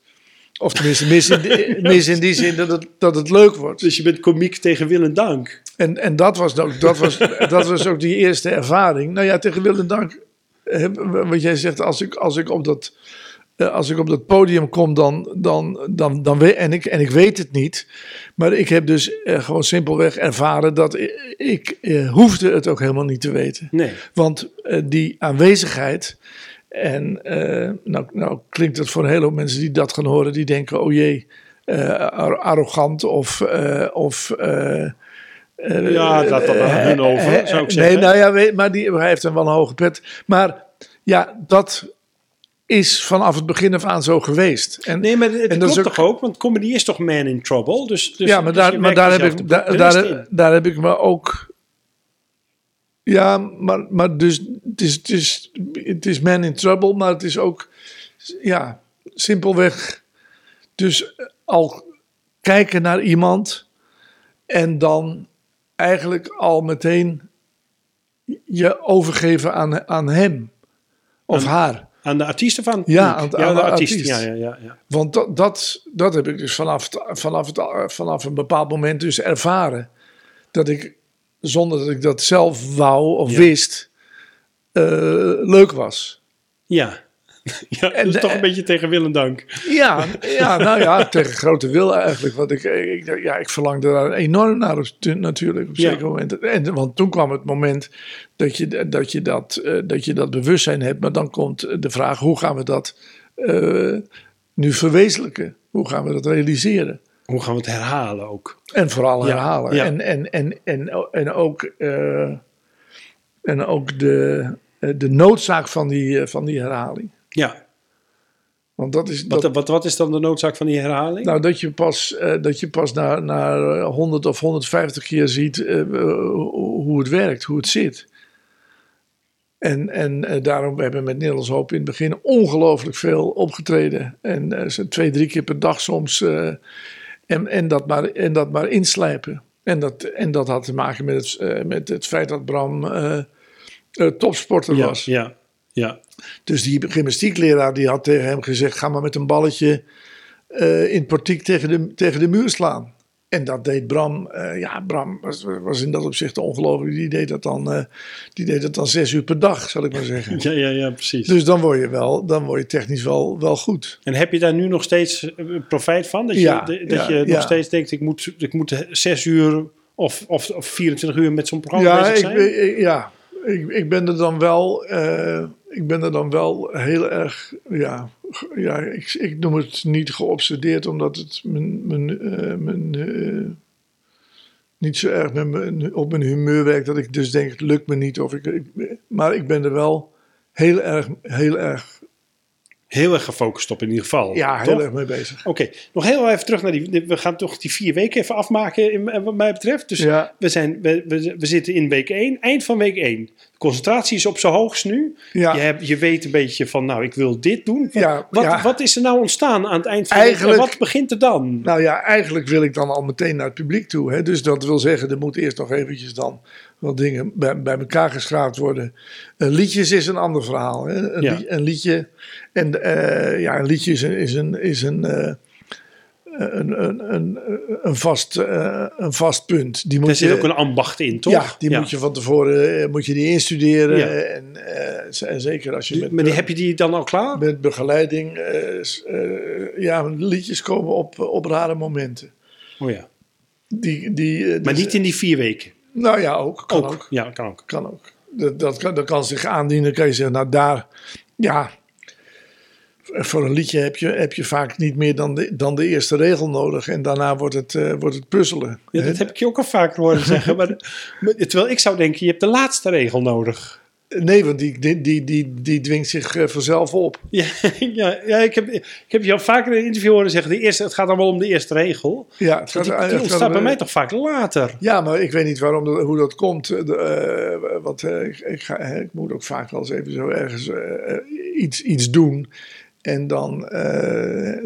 Of tenminste mis in, die- *laughs* mis in die zin dat het, dat het leuk wordt. Dus je bent komiek tegen wil en dank. En, en dat, was ook, dat, was, dat was ook die eerste ervaring. Nou ja, tegen wil en dank. eh, Wat jij zegt, als ik, als ik op dat... eh, Als ik op dat podium kom, dan, dan, dan, dan weet, en, ik, en ik weet het niet. Maar ik heb dus eh, gewoon simpelweg ervaren dat ik, ik eh, hoefde het ook helemaal niet te weten. Nee. Want eh, die aanwezigheid, en eh, nou, nou klinkt het voor een hele hoop mensen die dat gaan horen, die denken, oh jee, eh, ar- arrogant of... eh, of Ja, laat dat aan hun over, zou ik zeggen. Nee, nou ja, weet- maar die, hij heeft hem wel een hoge pet. Maar ja, dat is vanaf het begin af aan zo geweest. En, Nee, maar het En dat klopt is ook- toch ook? Want comedy is toch man in trouble? Dus, dus, ja, maar dus daar, je maar daar, heb ik, daar, daar, daar heb ik me ook. Ja, maar, maar dus het is, het, is, het is man in trouble, maar het is ook, ja, simpelweg. Dus al kijken naar iemand en dan eigenlijk al meteen je overgeven aan, aan hem of haar. Aan de artiest of aan het Ja, aan- ja, aan de de artiest. artiest. Ja, ja, ja, ja. Want dat, dat, dat heb ik dus vanaf, vanaf, het, vanaf een bepaald moment dus ervaren. Dat ik, zonder dat ik dat zelf wou of Ja. wist, eh, leuk was. Ja. *laughs* ja En dus toch een beetje tegen wil en dank. Ja, *laughs* ja nou ja, tegen grote wil eigenlijk. Want ik, ik, ja, ik verlangde daar enorm naar tu- natuurlijk op Ja. zeker moment. En, want toen kwam het moment dat je dat, je dat, eh, dat, je dat bewustzijn hebt. Maar dan komt de vraag, hoe gaan we dat eh, nu verwezenlijken? Hoe gaan we dat realiseren? Hoe gaan we het herhalen ook? En vooral Ja, herhalen. ja. En, en, en, en, en ook, eh, en ook de, eh, de noodzaak van die, eh, van die herhaling. Ja. Want dat is. Wat, Dat, wat, wat is dan de noodzaak van die herhaling? nou, dat je pas, eh, dat je pas na, na eh, 100 of 150 keer ziet eh, hoe het werkt, hoe het zit. En, en eh, daarom hebben we met Nederlands Hoop in het begin ongelooflijk veel opgetreden. En eh, zo twee, drie keer per dag soms. eh, en, en, dat maar, en dat maar inslijpen. En dat, en dat had te maken met het, eh, met het feit dat Bram eh, topsporter ja, was. ja, ja. Dus die gymnastiekleraar die had tegen hem gezegd: ga maar met een balletje eh, in het portiek tegen de, tegen de muur slaan. En dat deed Bram. eh, ja, Bram was, was in dat opzicht ongelooflijk. Die deed dat dan, die deed dat dan zes uur per dag, zal ik maar zeggen. Ja, ja, ja, precies. Dus dan word je wel, dan word je technisch wel, wel goed. En heb je daar nu nog steeds profijt van? Dat je, Ja, dat ja, je nog ja. steeds denkt, ik moet, ik moet zes uur of, of, of 24 uur met zo'n programma Ja, bezig ik, zijn? ik- ja ik, ik ben er dan wel. eh, ik ben er dan wel heel erg, ja, ja ik, ik noem het niet geobsedeerd, omdat het mijn, mijn, eh, mijn, eh, niet zo erg met mijn, op mijn humeur werkt, dat ik dus denk, het lukt me niet. Of ik, maar ik ben er wel heel erg, heel erg, Heel erg gefocust op in ieder geval. ja, heel erg mee bezig. Oké, nog heel even terug naar die. We gaan toch die vier weken even afmaken, in, wat mij betreft. Dus Ja. we, zijn, we, we, we zitten in week 1, eind van week 1. De concentratie is op zijn hoogst nu. Ja. Je, hebt, je weet een beetje van, nou, ik wil dit doen. Wat, Ja, wat, wat is er nou ontstaan aan het eind van de week? Eigenlijk- En wat begint er dan? Nou ja, eigenlijk wil ik dan al meteen naar het publiek toe. Hè? Dus dat wil zeggen, er moet eerst nog eventjes dan wat dingen bij, bij elkaar geschraapt worden. Een liedjes is een ander verhaal. Hè? Een, Ja. een liedje, en eh, ja, een liedje is een, is een, is een, eh, een, een, een, een, vast, eh, een vast punt. Die moet er zit je, ook een ambacht in, toch? Ja, die moet je van tevoren moet je die instuderen. Ja. En, zeker als je met, Maar die, heb je die dan al klaar? met begeleiding... ja, liedjes komen op, op rare momenten. Oh ja. Die, die, Maar dus- niet in die vier weken. Nou ja, ook. Kan ook. Ook. Ja, kan ook. Kan ook. Dat, dat, kan, dat kan zich aandienen. kan je zeggen, nou daar... Ja, voor een liedje heb je, heb je vaak niet meer dan de, dan de eerste regel nodig. En daarna wordt het, eh, wordt het puzzelen. Ja, dat heb ik je ook al vaker horen zeggen. Maar, *laughs* maar- terwijl ik zou denken, je hebt de laatste regel nodig. Nee, want die, die, die, die, die dwingt zich eh, vanzelf op. *laughs* Ja, ja, ja ik, heb, ik heb je al vaker in een interview horen zeggen, de eerste, het gaat allemaal om de eerste regel. Ja, het Die, gaat- die het ontstaat gaat- bij mij toch vaak later. Ja, maar ik weet niet waarom dat- hoe dat komt. Eh, de, eh, want eh, ik, ik, ga, ik moet ook vaak wel eens even zo ergens eh, eh, iets, iets doen. En dan eh,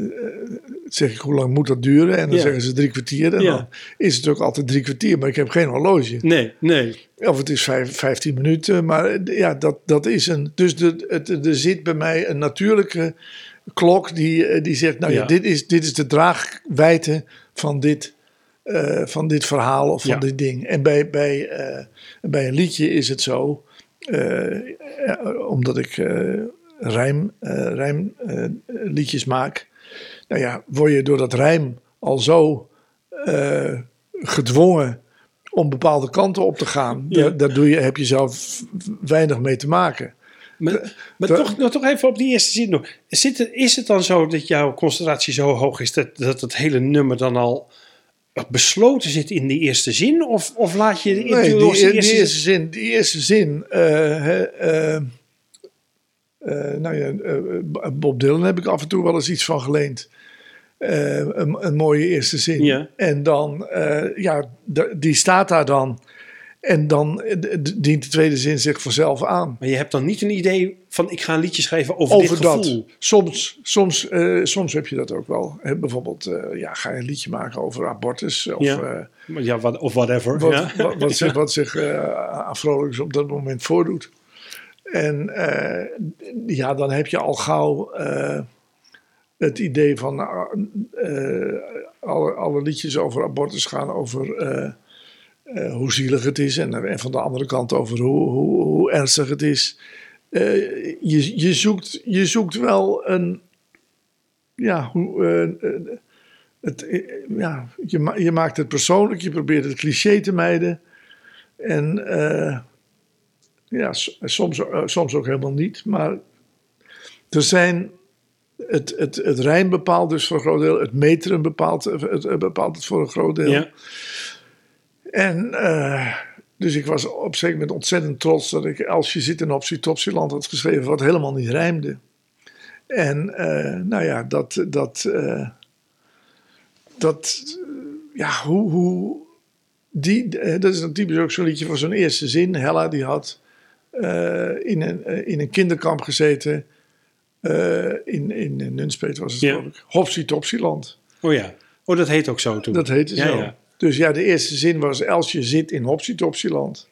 zeg ik, hoe lang moet dat duren? En dan Ja. zeggen ze drie kwartier. En Ja. dan is het ook altijd drie kwartier, maar ik heb geen horloge. Nee, nee. Of het is vijf, 15 minuten, maar eh, ja, dat, dat is een... Dus de, het, er zit bij mij een natuurlijke klok die, eh, die zegt... Nou ja, Ja. dit, is, dit is de draagwijte van dit, van dit verhaal of van dit ding. En bij, bij, bij een liedje is het zo... omdat ik rijm, eh, rijm eh, liedjes maak... Nou ja, word je door dat rijm al zo eh, gedwongen om bepaalde kanten op te gaan. Ja. Daar, daar doe je, heb je zelf weinig mee te maken. Maar, maar toch, nog toch even op die eerste zin nog. Zit het, is het dan zo dat jouw concentratie zo hoog is dat, dat het hele nummer dan al besloten zit in die eerste zin? Of, of laat je de Nee, die, die, eerste eerste zin, die eerste zin eh, hè, eh, eh, nou ja, eh, Bob Dylan heb ik af en toe wel eens iets van geleend. Eh, een, een mooie eerste zin. Ja. En dan, eh, ja, die staat daar dan. En dan eh, dient de tweede zin zich vanzelf aan. Maar je hebt dan niet een idee van ik ga een liedje schrijven over, over dit dat. gevoel. Soms, soms, eh, soms heb je dat ook wel. Bijvoorbeeld, eh, ja, ga je een liedje maken over abortus. Of Ja. eh, Ja, wat, of whatever. wat, ja. wat, wat *laughs* zich, wat zich eh, aan vrolijks op dat moment voordoet. En eh, ja, dan heb je al gauw eh, het idee van eh, alle, liedjes over abortus gaan over hoe zielig het is. En, van de andere kant over hoe, hoe, ernstig het is. Je, je, zoekt, je zoekt wel een. Ja, hoe. het, ja, je, je maakt het persoonlijk, je probeert het cliché te mijden. En ja, soms, eh, soms ook helemaal niet. Maar er zijn. Het, het, het rijm bepaalt dus voor een groot deel. Het meteren bepaalt, het, het bepaalt het voor een groot deel. Ja. En eh, dus ik was op een zeker moment ontzettend trots dat ik Als je zit in Optie Topsieland had geschreven wat helemaal niet rijmde. En eh, nou ja, dat, dat, eh, dat eh, ja, hoe, hoe die, eh, dat is een typisch ook zo'n liedje van zo'n eerste zin. Hella die had eh, in, een, eh, in een kinderkamp gezeten. eh, in, in Nunspeet was het Ja. geloof ik. Hopsie Topsieland. Oh ja. Oh, dat heet ook zo toen. Dat heette Ja, zo. ja. Dus ja, de eerste zin was Elsje zit in Hopsie-Topsieland.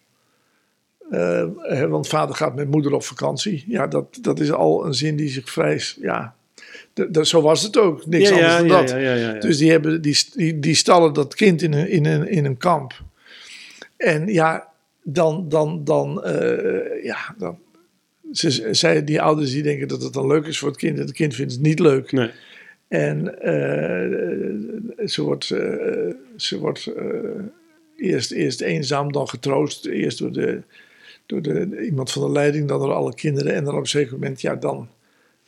Eh, eh, want vader gaat met moeder op vakantie. Ja, dat, dat is al een zin die zich vrij... Ja, zo was het ook. Niks Ja, anders ja, dan ja, dat. ja, ja, ja, ja. Dus die, hebben, die, die, die stallen dat kind in een, in een, in een kamp. En ja, dan... dan, dan uh, ja, dan ze, zij, die ouders die denken dat het dan leuk is voor het kind. En het kind vindt het niet leuk. Nee. En uh, ze wordt, uh, ze wordt eerst, eerst eenzaam, dan getroost. Eerst door de, door de, iemand van de leiding, dan door alle kinderen. En dan op een zeker moment, ja, dan,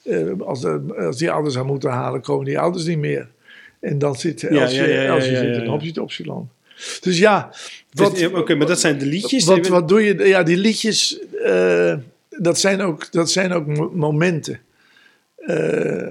eh, als, de, als die ouders haar moeten halen, komen die ouders niet meer. En dan zit Ja, Elsje, ja, ja, ja, Elsje ja, zit in. Dus ja, wat, Oké, maar dat zijn de liedjes. wat, wat doe je? Ja, die liedjes, eh, dat, zijn ook, dat zijn ook mo- momenten. Eh,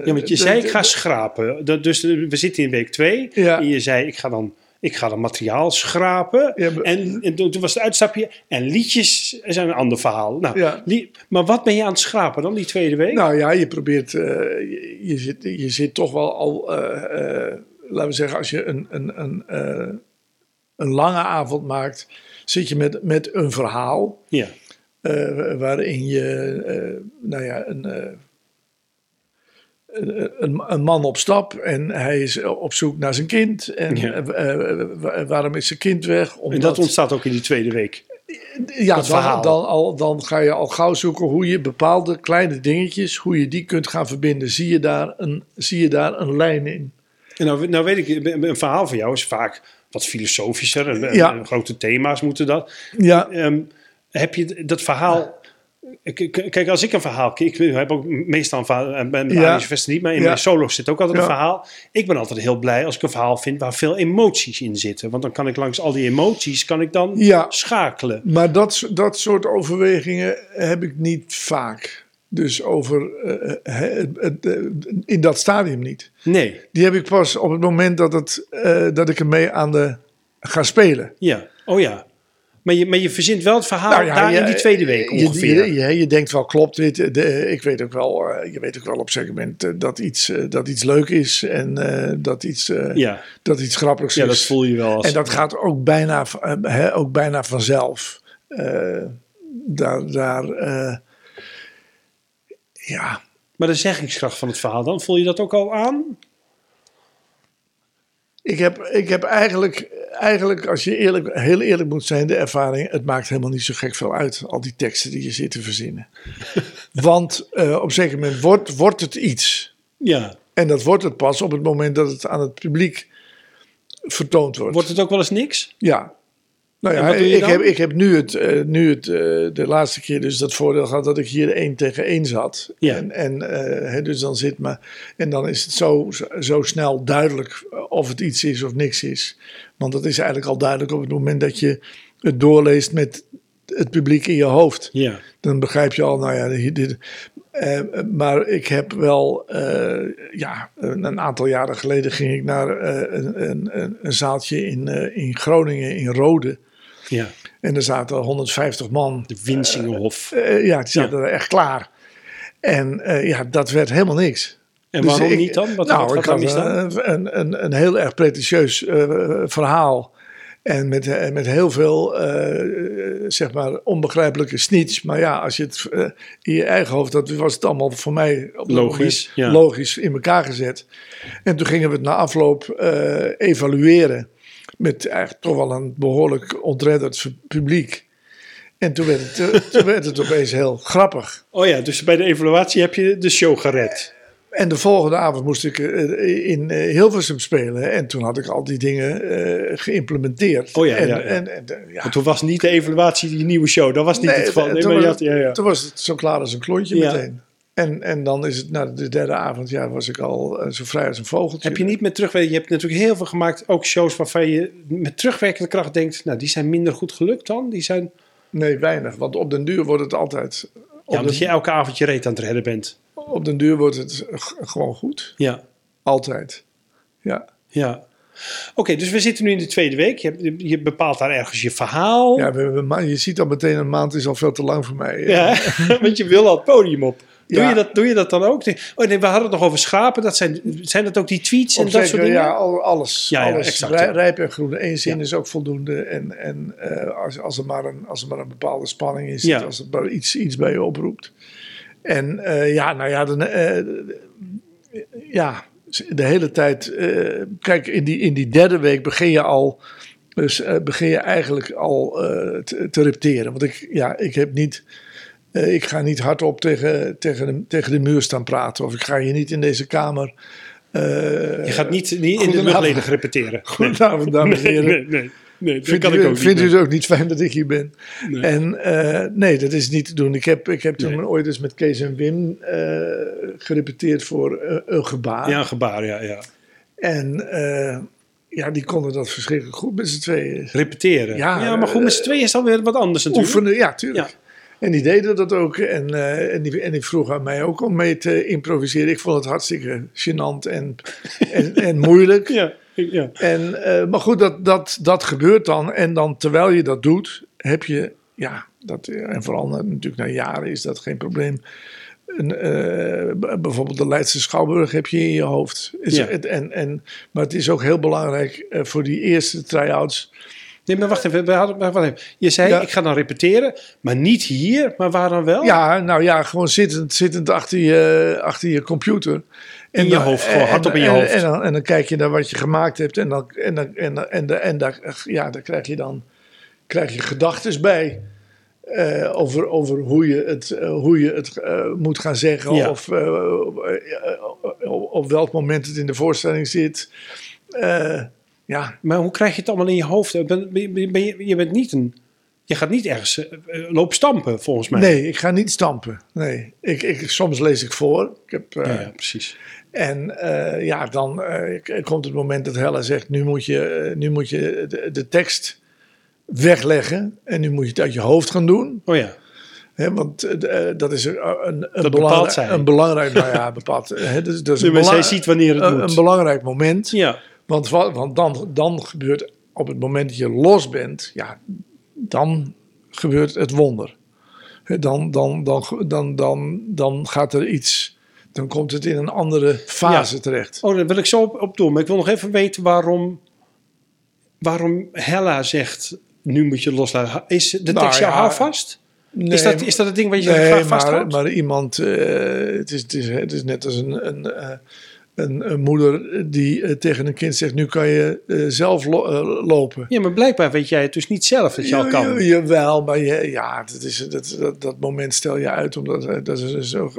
Ja, want je de- zei ik ga schrapen. Dat, dus we zitten in week 2. Ja. En je zei ik ga dan, ik ga dan materiaal schrapen. Ja, maar- en, en toen was het uitstapje. En liedjes zijn een ander verhaal. Nou, Ja. li- maar wat ben je aan het schrapen dan die tweede week? Nou ja, je probeert, eh, je, je zit, je zit toch wel al, laten we zeggen, als je een, een, een, een lange avond maakt, zit je met, met een verhaal ja. eh, waarin je, eh, nou ja, een, eh, een, een, een man op stap en hij is op zoek naar zijn kind. En Ja. waarom is zijn kind weg? En Omdat, dat ontstaat ook in die tweede week. ja, dat dan, dan, al, dan ga je al gauw zoeken hoe je bepaalde kleine dingetjes, hoe je die kunt gaan verbinden. Zie je daar een, zie je daar een lijn in? En nou, nou weet ik, een verhaal van jou is vaak wat filosofischer. En, en- Ja. en grote thema's moeten dat. Ja, Ehm, heb je dat verhaal... Kijk, als ik een verhaal... Ik heb ook meestal een verhaal... Bij Ja. Vesten niet, maar in Ja. mijn solo's zit ook altijd Ja. een verhaal. Ik ben altijd heel blij als ik een verhaal vind waar veel emoties in zitten. Want dan kan ik langs al die emoties kan ik dan Ja. schakelen. maar dat, dat soort overwegingen heb ik niet vaak. Dus over eh, eh, eh, in dat stadium niet. Nee, Die heb ik pas op het moment dat, het, eh, dat ik ermee aan de ga spelen. ja. Oh ja. Maar je, maar je verzint wel het verhaal Nou ja, daar je- in die tweede week ongeveer. Je, je, je denkt wel, klopt dit? De, ik weet ook wel, je weet ook wel op eh, dat, iets, dat iets leuk is en dat, iets, ja. dat iets grappigs ja, is. dat voel je wel als... En dat gaat ook bijna, ook bijna vanzelf. Daar, daar ja, Maar de zeggingskracht van het verhaal, dan voel je dat ook al aan? ik heb, ik heb eigenlijk, eigenlijk, als je eerlijk, heel eerlijk moet zijn, de ervaring, het maakt helemaal niet zo gek veel uit, al die teksten die je zit te verzinnen. *laughs* Want eh, op een zeker moment wordt, wordt het iets. Ja. En dat wordt het pas op het moment dat het aan het publiek vertoond wordt. Wordt het ook wel eens niks? Ja. Nou ja, ik heb, ik heb nu, het, eh, nu het, eh, de laatste keer dus dat voordeel gehad dat ik hier één tegen één zat. Ja. En, en eh, dus dan zit me, en dan is het zo, zo snel duidelijk of het iets is of niks is. Want dat is eigenlijk al duidelijk op het moment dat je het doorleest met het publiek in je hoofd. Ja. Dan begrijp je al, nou ja, dit, dit- maar ik heb wel, ja, een een aantal jaren geleden ging ik naar een, een, een, zaaltje in, in Groningen, in Rode. Ja. En er zaten 150 man. De Winsingenhof. Eh, ja, die zaten er echt klaar. En eh, ja, dat werd helemaal niks. en Dus waarom ik- niet dan? Wat, nou, wat ik had eh, een, een, een heel erg pretentieus eh, verhaal. En met, eh, met heel veel, eh, eh, zeg maar, onbegrijpelijke snits. Maar ja, als je het eh, in je eigen hoofd, dat was het allemaal voor mij op Logisch, moment ja. logisch in elkaar gezet. En toen gingen we het na afloop eh, evalueren. Met eigenlijk toch wel een behoorlijk ontredderd publiek. En toen werd, het, eh, *laughs* toen werd het opeens heel grappig. Oh ja, dus bij de evaluatie heb je de show gered. En de volgende avond moest ik eh, in eh, Hilversum spelen. En toen had ik al die dingen geïmplementeerd. Oh ja, en, ja, ja. En, en, ja. Want toen was niet de evaluatie die nieuwe show. Dat was niet het geval. Nee, toen, maar had- ja, ja. het, toen was het zo klaar als een klontje meteen. En, en dan is het na de derde avond, ja, was ik al eh, zo vrij als een vogeltje. Heb je niet met terugwerking... Je hebt natuurlijk heel veel gemaakt, ook shows waarvan je met terugwerkende kracht denkt... Nou, die zijn minder goed gelukt dan. Die zijn... Nee, weinig. Want op den duur wordt het altijd... Ja, omdat je elke avond je reet aan het redden bent. op den duur wordt het gewoon goed. Ja, Altijd. Ja. ja. Oké, dus we zitten nu in de tweede week. Je, je bepaalt daar ergens je verhaal. Ja, we, je ziet al meteen een maand is al veel te lang voor mij. Ja, *laughs* want je wil al het podium op. Doe, Ja. je dat, doe je dat dan ook? Oh nee, we hadden het nog over schapen. Dat zijn, zijn dat ook die tweets en Op dat zeker, soort dingen? Ja, al- alles. Ja, alles. exact, Rij- ja. Rijp en groen. Eén zin is ook voldoende. En, en eh, als, als, er maar een, als er maar een bepaalde spanning is. Als er maar iets, iets bij je oproept. En eh, ja, nou ja, dan, eh, ja, de hele tijd. kijk, in die, in die derde week begin je al. Dus begin je eigenlijk al te, te repeteren. Want ik, ja, ik heb niet. Eh, ik ga niet hardop tegen, tegen, de, tegen de muur staan praten. Of ik ga hier niet in deze kamer. eh, Je gaat niet, niet in de luchtledig repeteren. *laughs* Goedenavond, dames en heren. nee, nee. Nee, Vindt kan u, ik ook niet. vindt u het ook niet fijn dat ik hier ben? Nee. En eh, nee, dat is niet te doen. Ik heb, ik heb toen Nee. ooit eens met Kees en Wim gerepeteerd voor een gebaar. Ja, een gebaar, ja, ja. En ja, die konden dat verschrikkelijk goed met z'n tweeën. Repeteren. Ja, Ja, maar goed, met z'n tweeën is dan weer wat anders natuurlijk. Oefenen, ja, tuurlijk. Ja. En die deden dat ook. En, eh, en, die, en die vroeg aan mij ook om mee te improviseren. Ik vond het hartstikke gênant en, *laughs* en, en moeilijk. Ja, ja. En, eh, maar goed, dat, dat, dat gebeurt dan. En dan terwijl je dat doet, heb je, ja, dat, en vooral na- natuurlijk na jaren is dat geen probleem. Eh, bijvoorbeeld de Leidse Schouwburg heb je in je hoofd. Is Ja. het, en, en, maar het is ook heel belangrijk eh, voor die eerste try-outs. Nee, maar wacht even. We hadden, wacht even. Je zei, Ja. ik ga dan repeteren, maar niet hier, maar waar dan wel? Ja, nou ja, gewoon zittend, zittend achter, je, achter je computer. In je dan- hoofd, gewoon hardop in je en- hoofd. En, dan, en dan kijk je naar wat je gemaakt hebt. En dan, en dan, en, en, en daar, ja, daar krijg je dan krijg je gedachten bij. eh, over, over hoe je het, eh, hoe je het eh, moet gaan zeggen. Ja. Of op, op welk moment het in de voorstelling zit. Eh, ja, Maar hoe krijg je het allemaal in je hoofd? Ben, ben, ben- je, je bent niet een... Je gaat niet ergens eh, eh, lopen stampen, volgens mij. nee, ik ga niet stampen. Nee, ik, ik, soms lees ik voor. Ik heb, eh, Ja, ja, precies. En eh, ja, dan eh, komt het moment dat Hella zegt: nu moet je, eh, nu moet je de, de tekst wegleggen. En nu moet je het uit je hoofd gaan doen. Oh ja. Want eh, dat is een, een, zij. een belangrijk, nou ja, bepaald. Hè, dus, dat Nee, een, belang- ziet wanneer het een, moet. een belangrijk moment. Ja. Want, wa- want dan, dan gebeurt op het moment dat je los bent, ja, dan gebeurt het wonder. Dan, dan, dan, dan, dan, dan gaat er iets, dan komt het in een andere fase Ja. terecht. Oh, daar wil ik zo op, op door. Maar ik wil nog even weten waarom, waarom Hella zegt... Nu moet je loslaten. Is de Nou tekst jou ja? Nee, is, dat, is dat het ding wat je nee, graag maar, vasthoudt? maar iemand, eh, het, is, het, is, het is net als een, een, eh, een, een moeder die eh, tegen een kind zegt: Nu kan je eh, zelf lo- eh, lopen. Ja, maar blijkbaar weet jij het dus niet zelf dat je al kan. ja, Jawel, maar je, ja, dat, is, dat, dat, dat moment stel je uit, omdat dat is dus ook,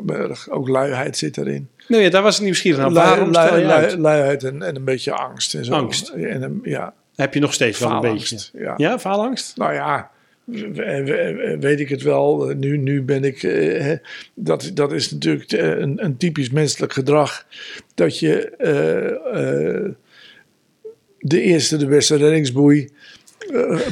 ook luiheid zit erin. Nee, ja, daar was ik nieuwsgierig naar. Waarom lui- stel je lui- uit? luiheid en, en een beetje angst. En zo. Angst. En, ja, Heb je nog steeds wel een beetje. Ja. Ja, faalangst? Nou ja, weet ik het wel. Nu, nu ben ik. eh, dat, dat is natuurlijk eh, een, een typisch menselijk gedrag. Dat je eh, eh, de eerste, de beste reddingsboei.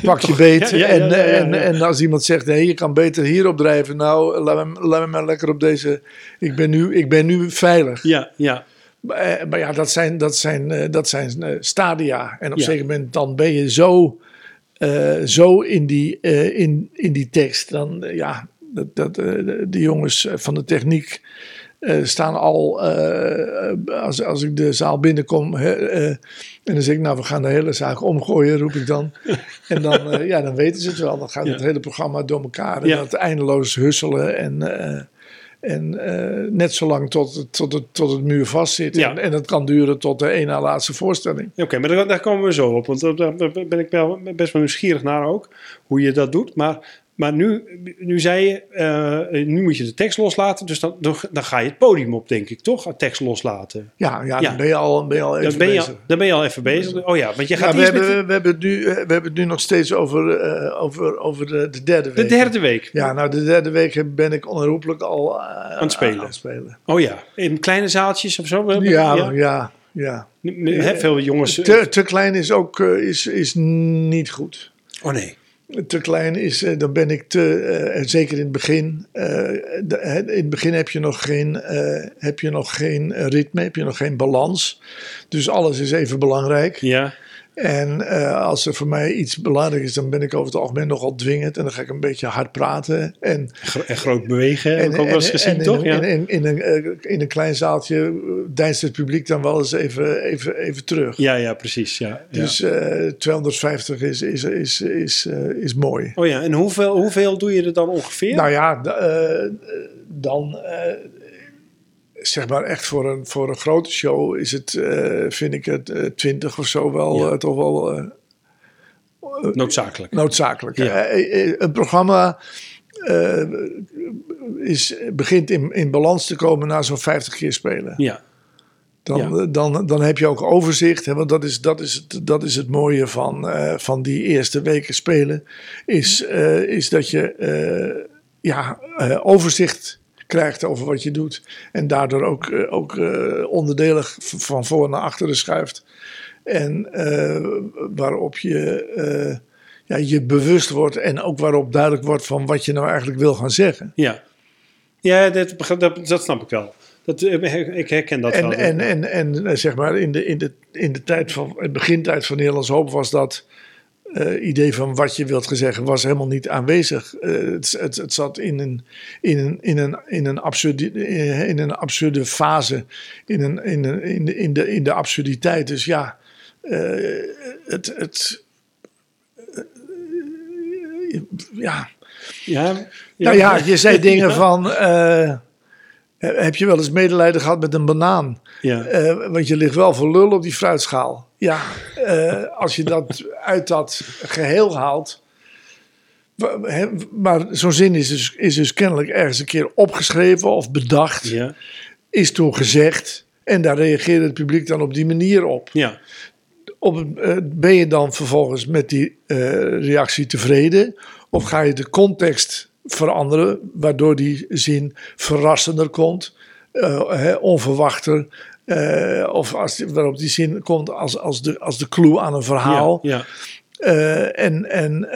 pak je beet. Ja, ja, ja, en, en, en als iemand zegt: nee, je kan beter hierop drijven. Nou, laat me, laat me maar lekker op deze. Ik ben nu, ik ben nu veilig. Ja, ja. Maar, maar ja, dat zijn, dat zijn, dat zijn stadia. En op een zeker moment dan ben je zo, eh, zo in, die, eh, in, in die tekst. Dan, eh, ja, dat, dat, de, jongens van de techniek staan al, als, als ik de zaal binnenkom... en dan zeg ik, nou, we gaan de hele zaak omgooien, roep ik dan. *laughs* en dan, ja, dan weten ze het wel. Dan gaat Ja. het hele programma door elkaar. En Ja. dat eindeloos husselen en... eh, en eh, net zolang tot, het- tot, het, tot het muur vastzit. Ja. En, en dat kan duren tot de ene na laatste voorstelling. Oké, maar daar, daar komen we zo op. Want daar, daar ben ik best wel nieuwsgierig naar ook. Hoe je dat doet. Maar, maar nu, nu zei je, eh, nu moet je de tekst loslaten. Dus dan, dan, ga je het podium op, denk ik, toch? Tekst loslaten. Ja, ja, Ja. dan ben je al, ben je al even Dan ben, je, bezig. dan ben je al even bezig. Oh ja, want je Ja, gaat we, hebben, met we, hebben het nu, eh, we hebben het nu nog steeds over, eh, over, over de, de derde de, week. de derde week. Ja, nou, de derde week ben ik onherroepelijk al eh, Aan het spelen. Aan het spelen. Oh ja, in kleine zaaltjes of zo? Ja, ja, ja. ja. Veel jongens. Te, te klein is ook eh, is, is niet goed. Oh nee. Te klein is, eh, dan ben ik te, eh, zeker in het begin. eh, in het begin heb je nog geen, heb je nog geen ritme, heb je nog geen balans. Dus alles is even belangrijk. Ja. En eh, als er voor mij iets belangrijk is, dan ben ik over het algemeen nogal dwingend. En dan ga ik een beetje hard praten. En, En groot bewegen, heb ik ook wel eens gezien, en toch? In, Ja. in, in, in een, eh, in een klein zaaltje eh, deinst het publiek dan wel eens even, even, even terug. ja, ja, precies. Ja, ja. Dus eh 250 is, is, is, is, is mooi. Oh ja, en hoeveel, hoeveel doe je er dan ongeveer? Nou ja, dan zeg maar echt voor een, voor een grote show is het, eh, vind ik het, eh, 20 of zo wel Ja. eh, toch wel Noodzakelijk. noodzakelijk. Ja. Een programma is, begint in, in balans te komen na zo'n 50 keer spelen. Ja. Dan, Ja. dan, dan heb je ook overzicht. Hè, want dat is, dat, is het, dat is het mooie van, van die eerste weken spelen. Is, is dat je ja, overzicht krijgt over wat je doet. En daardoor ook, eh, ook eh, onderdelen v- van voor naar achteren schuift. En eh, waarop je eh, ja, je bewust wordt. En ook waarop duidelijk wordt van wat je nou eigenlijk wil gaan zeggen. Ja, ja dat, dat, dat snap ik wel. Dat, eh, ik herken dat En, wel. en, en, en eh, zeg maar in de, in de, in de tijd van, in de begintijd van Nederlands Hoop was dat eh, idee van wat je wilt zeggen, was helemaal niet aanwezig. Eh, het, het, het zat in een, in een, in een, in een, absurde, eh, in een absurde fase, in, een, in, een, in, de, in, de, in de absurditeit. Dus ja, eh, het, het, eh, ja, ja, nou ja, je zei *laughs* dingen van. Eh, heb je wel eens medelijden gehad met een banaan? Ja. Eh, want je ligt wel voor lul op die fruitschaal. Ja, eh, als je dat *laughs* uit dat geheel haalt. Maar zo'n zin is dus, is dus kennelijk ergens een keer opgeschreven of bedacht. Ja, Is toen gezegd. En daar reageerde het publiek dan op die manier op. ja, op ben je dan vervolgens met die reactie tevreden? Of ga je de context veranderen, waardoor die zin verrassender komt, eh, hè, onverwachter? eh, of als waarop die zin komt als, als, de, als de clue aan een verhaal. ja, Eh, en, en,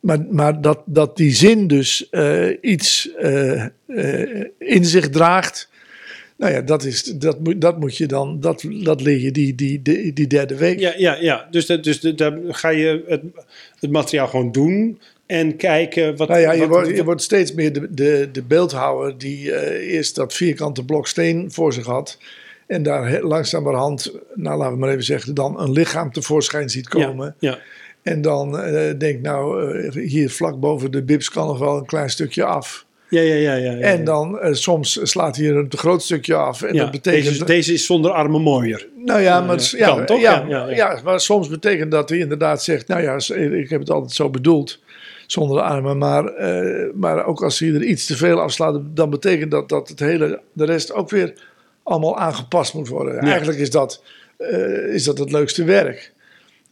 maar maar dat, dat die zin dus iets in zich draagt. Nou ja, dat, is, dat, moet, dat moet je dan, dat, dat leer je die, die, die, die derde week. ja, ja, ja. Dus, dat, dus dat- daar ga je het, het materiaal gewoon doen en kijken wat... Nou ja, je wat- wordt, je wordt steeds meer de, de, de beeldhouwer die eh, eerst dat vierkante blok steen voor zich had. En daar langzamerhand, nou laten we maar even zeggen, dan een lichaam tevoorschijn ziet komen. Ja, ja, En dan eh denkt, nou, eh, hier vlak boven de bibs kan nog wel een klein stukje af. ja, ja, ja, ja, ja. En dan soms slaat hij er een te groot stukje af. En Ja, dat betekent. deze, deze is zonder armen mooier. nou ja, maar, ja, kan toch? Ja, Ja, ja, ja, ja. maar soms betekent dat hij inderdaad zegt: Nou ja, ik heb het altijd zo bedoeld. Zonder de armen. Maar, eh, maar ook als hij er iets te veel afslaat, dan betekent dat dat het hele, de rest ook weer allemaal aangepast moet worden. Eigenlijk is dat, eh, is dat het leukste werk.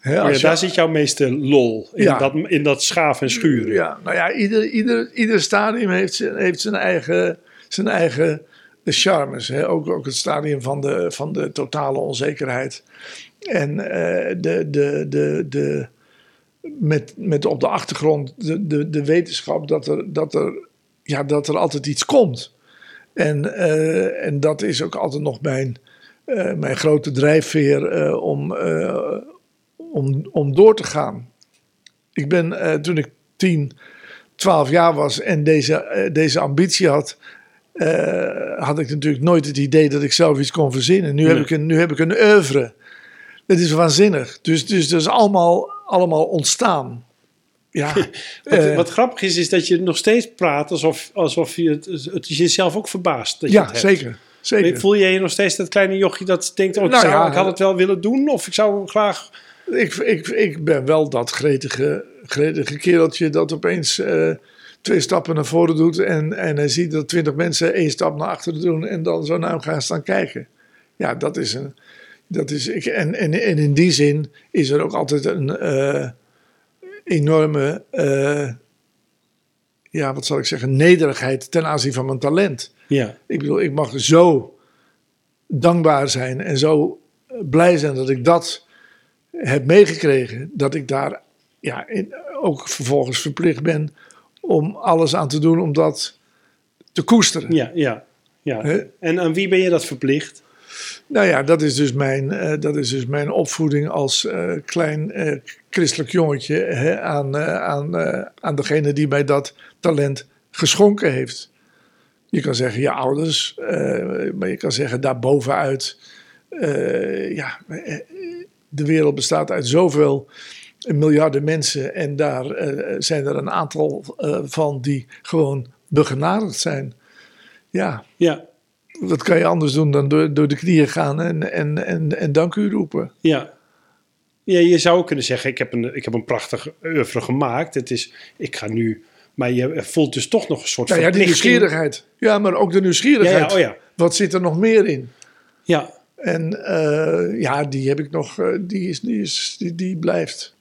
Ja, als je- daar zit jouw meeste lol in, Ja. dat, in dat schaaf en schuren. Ja, nou ja, ieder, ieder, ieder stadium heeft zijn, heeft zijn eigen, zijn eigen charmes. Hè? Ook, ook het stadium van de, van de totale onzekerheid. En eh, de, de, de, de, met, met op de achtergrond de, de, de wetenschap dat er, dat, er, ja, dat er altijd iets komt. En, eh, en dat is ook altijd nog mijn, eh, mijn grote drijfveer eh, om, om, om door te gaan. Ik ben toen ik 10, 12 jaar was en deze, deze ambitie had, had ik natuurlijk nooit het idee dat ik zelf iets kon verzinnen. Nu, heb, ik een, nu heb ik een oeuvre. Dat is waanzinnig. Dus, dus dat is allemaal, allemaal ontstaan. Ja, *laughs* Wat, eh, wat grappig is, is dat je nog steeds praat alsof, alsof je het, het jezelf ook verbaast. Dat je ja het hebt. zeker. zeker. Voel je je nog steeds dat kleine jochie dat denkt, oh, ik, Nou zou, ja, ik had het wel willen doen of ik zou graag... Ik, ik, ik ben wel dat gretige, gretige kereltje dat opeens eh, twee stappen naar voren doet. En, en hij ziet dat twintig mensen één stap naar achteren doen en dan zo naar hem gaan staan kijken. Ja, dat is een. Dat is, ik, en, en, en in die zin is er ook altijd een eh, enorme, eh, ja, wat zal ik zeggen, nederigheid ten aanzien van mijn talent. Ja, Ik bedoel, ik mag zo dankbaar zijn en zo blij zijn dat ik dat heb meegekregen. Dat ik daar ja, in- ook vervolgens verplicht ben om alles aan te doen om dat te koesteren. ja, ja. ja. En aan wie ben je dat verplicht? Nou ja, dat is dus mijn, eh, dat is dus mijn opvoeding als eh, klein eh, christelijk jongetje hè, aan, aan, aan degene die mij dat talent geschonken heeft. Je kan zeggen je ouders, maar je kan zeggen daarbovenuit. ja, de wereld bestaat uit zoveel miljarden mensen en daar zijn er een aantal van die gewoon begenadigd zijn. Ja, Ja, wat kan je anders doen dan door, door de knieën gaan en, en, en, en dank u roepen? ja. Ja, je zou kunnen zeggen, ik heb een, ik heb een prachtig oeuvre gemaakt. Het is, ik ga nu... Maar je voelt dus toch nog een soort Nou ja, die nieuwsgierigheid. Ja, maar ook de nieuwsgierigheid. ja, oh ja. Wat zit er nog meer in? Ja, En eh, ja, die heb ik nog, eh, die, is, die, is, die, die blijft.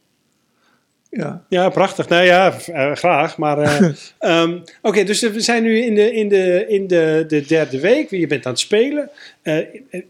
Ja. Ja, prachtig. Nou ja, eh, graag. Maar eh, *laughs* ehm, oké, dus we zijn nu in de, in de, in de, de derde week. Je bent aan het spelen. Eh,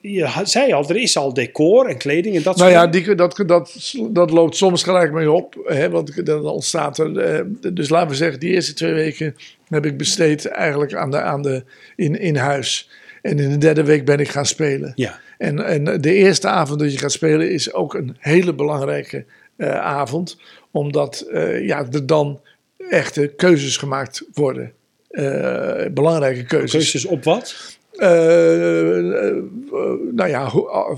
je zei al, er is al decor en kleding en dat Nou soort ja, die, dat, dat, dat loopt soms gelijk mee op. Hè, want dan ontstaat er. dus laten we zeggen, die eerste twee weken heb ik besteed eigenlijk aan de, aan de, in, in huis. En in de derde week ben ik gaan spelen. Ja, En, en de eerste avond dat je gaat spelen is ook een hele belangrijke avond. Omdat eh, ja, er dan echte keuzes gemaakt worden. Eh, belangrijke keuzes. keuzes op wat? Eh, nou ja,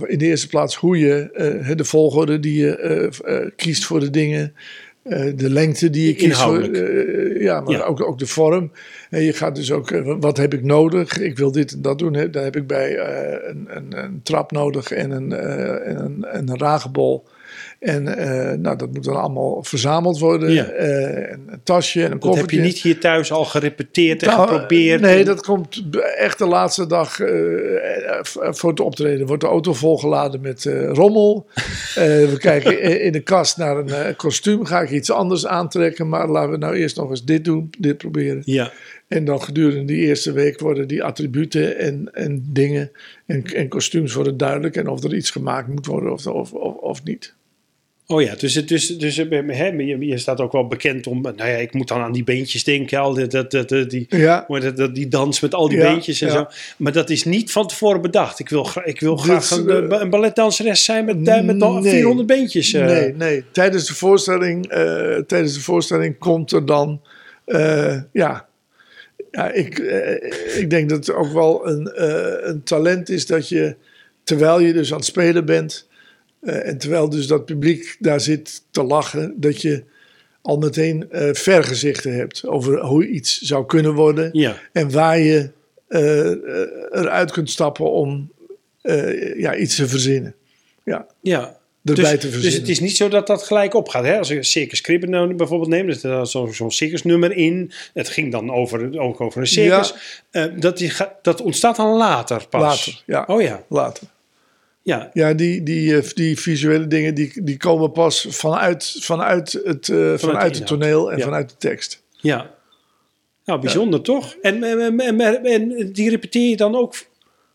in de eerste plaats hoe je de volgorde die je kiest voor de dingen. de lengte die je kiest voor. Ja, maar Ja. Ook, ook de vorm. En je gaat dus ook, wat heb ik nodig? Ik wil dit en dat doen. Hè. Daar heb ik bij een, een, een trap nodig en een, en een, en een ragebol. En eh, nou, dat moet dan allemaal verzameld worden. Ja. Eh, en een tasje en een Dat koffertje. heb je niet hier thuis al gerepeteerd en Nou, geprobeerd? Nee, En- dat komt echt de laatste dag eh, voor het optreden. Wordt de auto volgeladen met rommel. *laughs* We kijken in de kast naar een kostuum. Ga ik iets anders aantrekken? Maar laten we nou eerst nog eens dit doen, dit proberen. Ja, En dan gedurende die eerste week worden die attributen en, en dingen en, en kostuums worden duidelijk. En of er iets gemaakt moet worden of, of, of, of niet. Oh ja, dus, het- dus, dus eh, hè, je, staat ook wel bekend om. Nou ja, ik moet dan aan die beentjes denken. Al dat, dat, dat, die, Ja. dat, die dans met al die Ja, beentjes en ja. zo. Maar dat is niet van tevoren bedacht. Ik wil, ik wil Dit graag is, een, eh, een balletdanseres zijn met, eh, met nee. 400 beentjes. eh. Nee, nee. Tijdens de voorstelling, eh, tijdens de voorstelling komt er dan, eh, ja, ja ik, eh, ik denk dat het ook wel een, eh, een talent is dat je, terwijl je dus aan het spelen bent, eh, en terwijl dus dat publiek daar zit te lachen, dat je al meteen eh, vergezichten hebt over hoe iets zou kunnen worden Ja, en waar je eh, eruit kunt stappen om ja, iets te verzinnen. Ja, ja. erbij Dus, te dus het is niet zo dat dat gelijk opgaat. Hè? Als ik Circus Kribben nou bijvoorbeeld neem, er staat zo'n zo'n circusnummer in. Het ging dan over, ook over een circus. Eh, dat, die dat ontstaat dan later pas. Later, ja. Oh ja, later. Ja. Ja, die, die, eh, die visuele dingen die, die komen pas vanuit, vanuit, het, eh, vanuit, het toneel en Ja. vanuit de tekst. Ja. Nou, bijzonder toch? En, en, en, die repeteer je dan ook?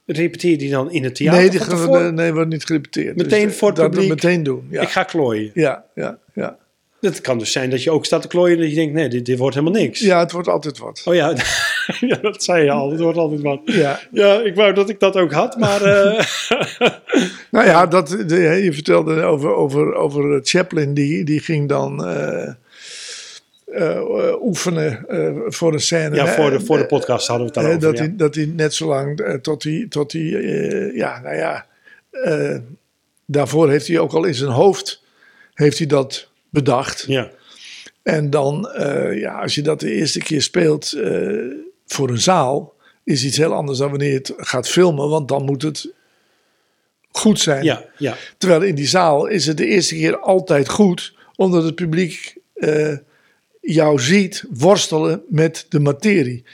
Repeteer je die dan in het theater? nee, die gaan nee, wordt niet gerepeteerd. Meteen Dus, voor het dat publiek. meteen doen. Ja. Ik ga klooien. ja, ja, ja. Het kan dus zijn dat je ook staat te klooien en dat je denkt, nee, dit, dit wordt helemaal niks. ja, het wordt altijd wat. Oh ja. *laughs* ja, dat zei je al. Het wordt altijd wat. Ja. Ja, ik wou dat ik dat ook had, maar... eh, *laughs* Nou ja, dat, je vertelde over, over, over Chaplin, die, die ging dan eh, eh, oefenen eh, voor een scène. ja, voor de, Eh, voor de podcast hadden we het Eh, daarover. dat, ja. hij, dat hij net zo lang eh, tot hij, tot hij eh, ja, nou ja, eh, daarvoor heeft hij ook al in zijn hoofd, heeft hij dat bedacht. ja. En dan, eh, ja, als je dat de eerste keer speelt eh, voor een zaal, is iets heel anders dan wanneer je het gaat filmen, want dan moet het goed zijn. Ja, ja. Terwijl in die zaal is het de eerste keer altijd goed, omdat het publiek eh, jou ziet worstelen met de materie.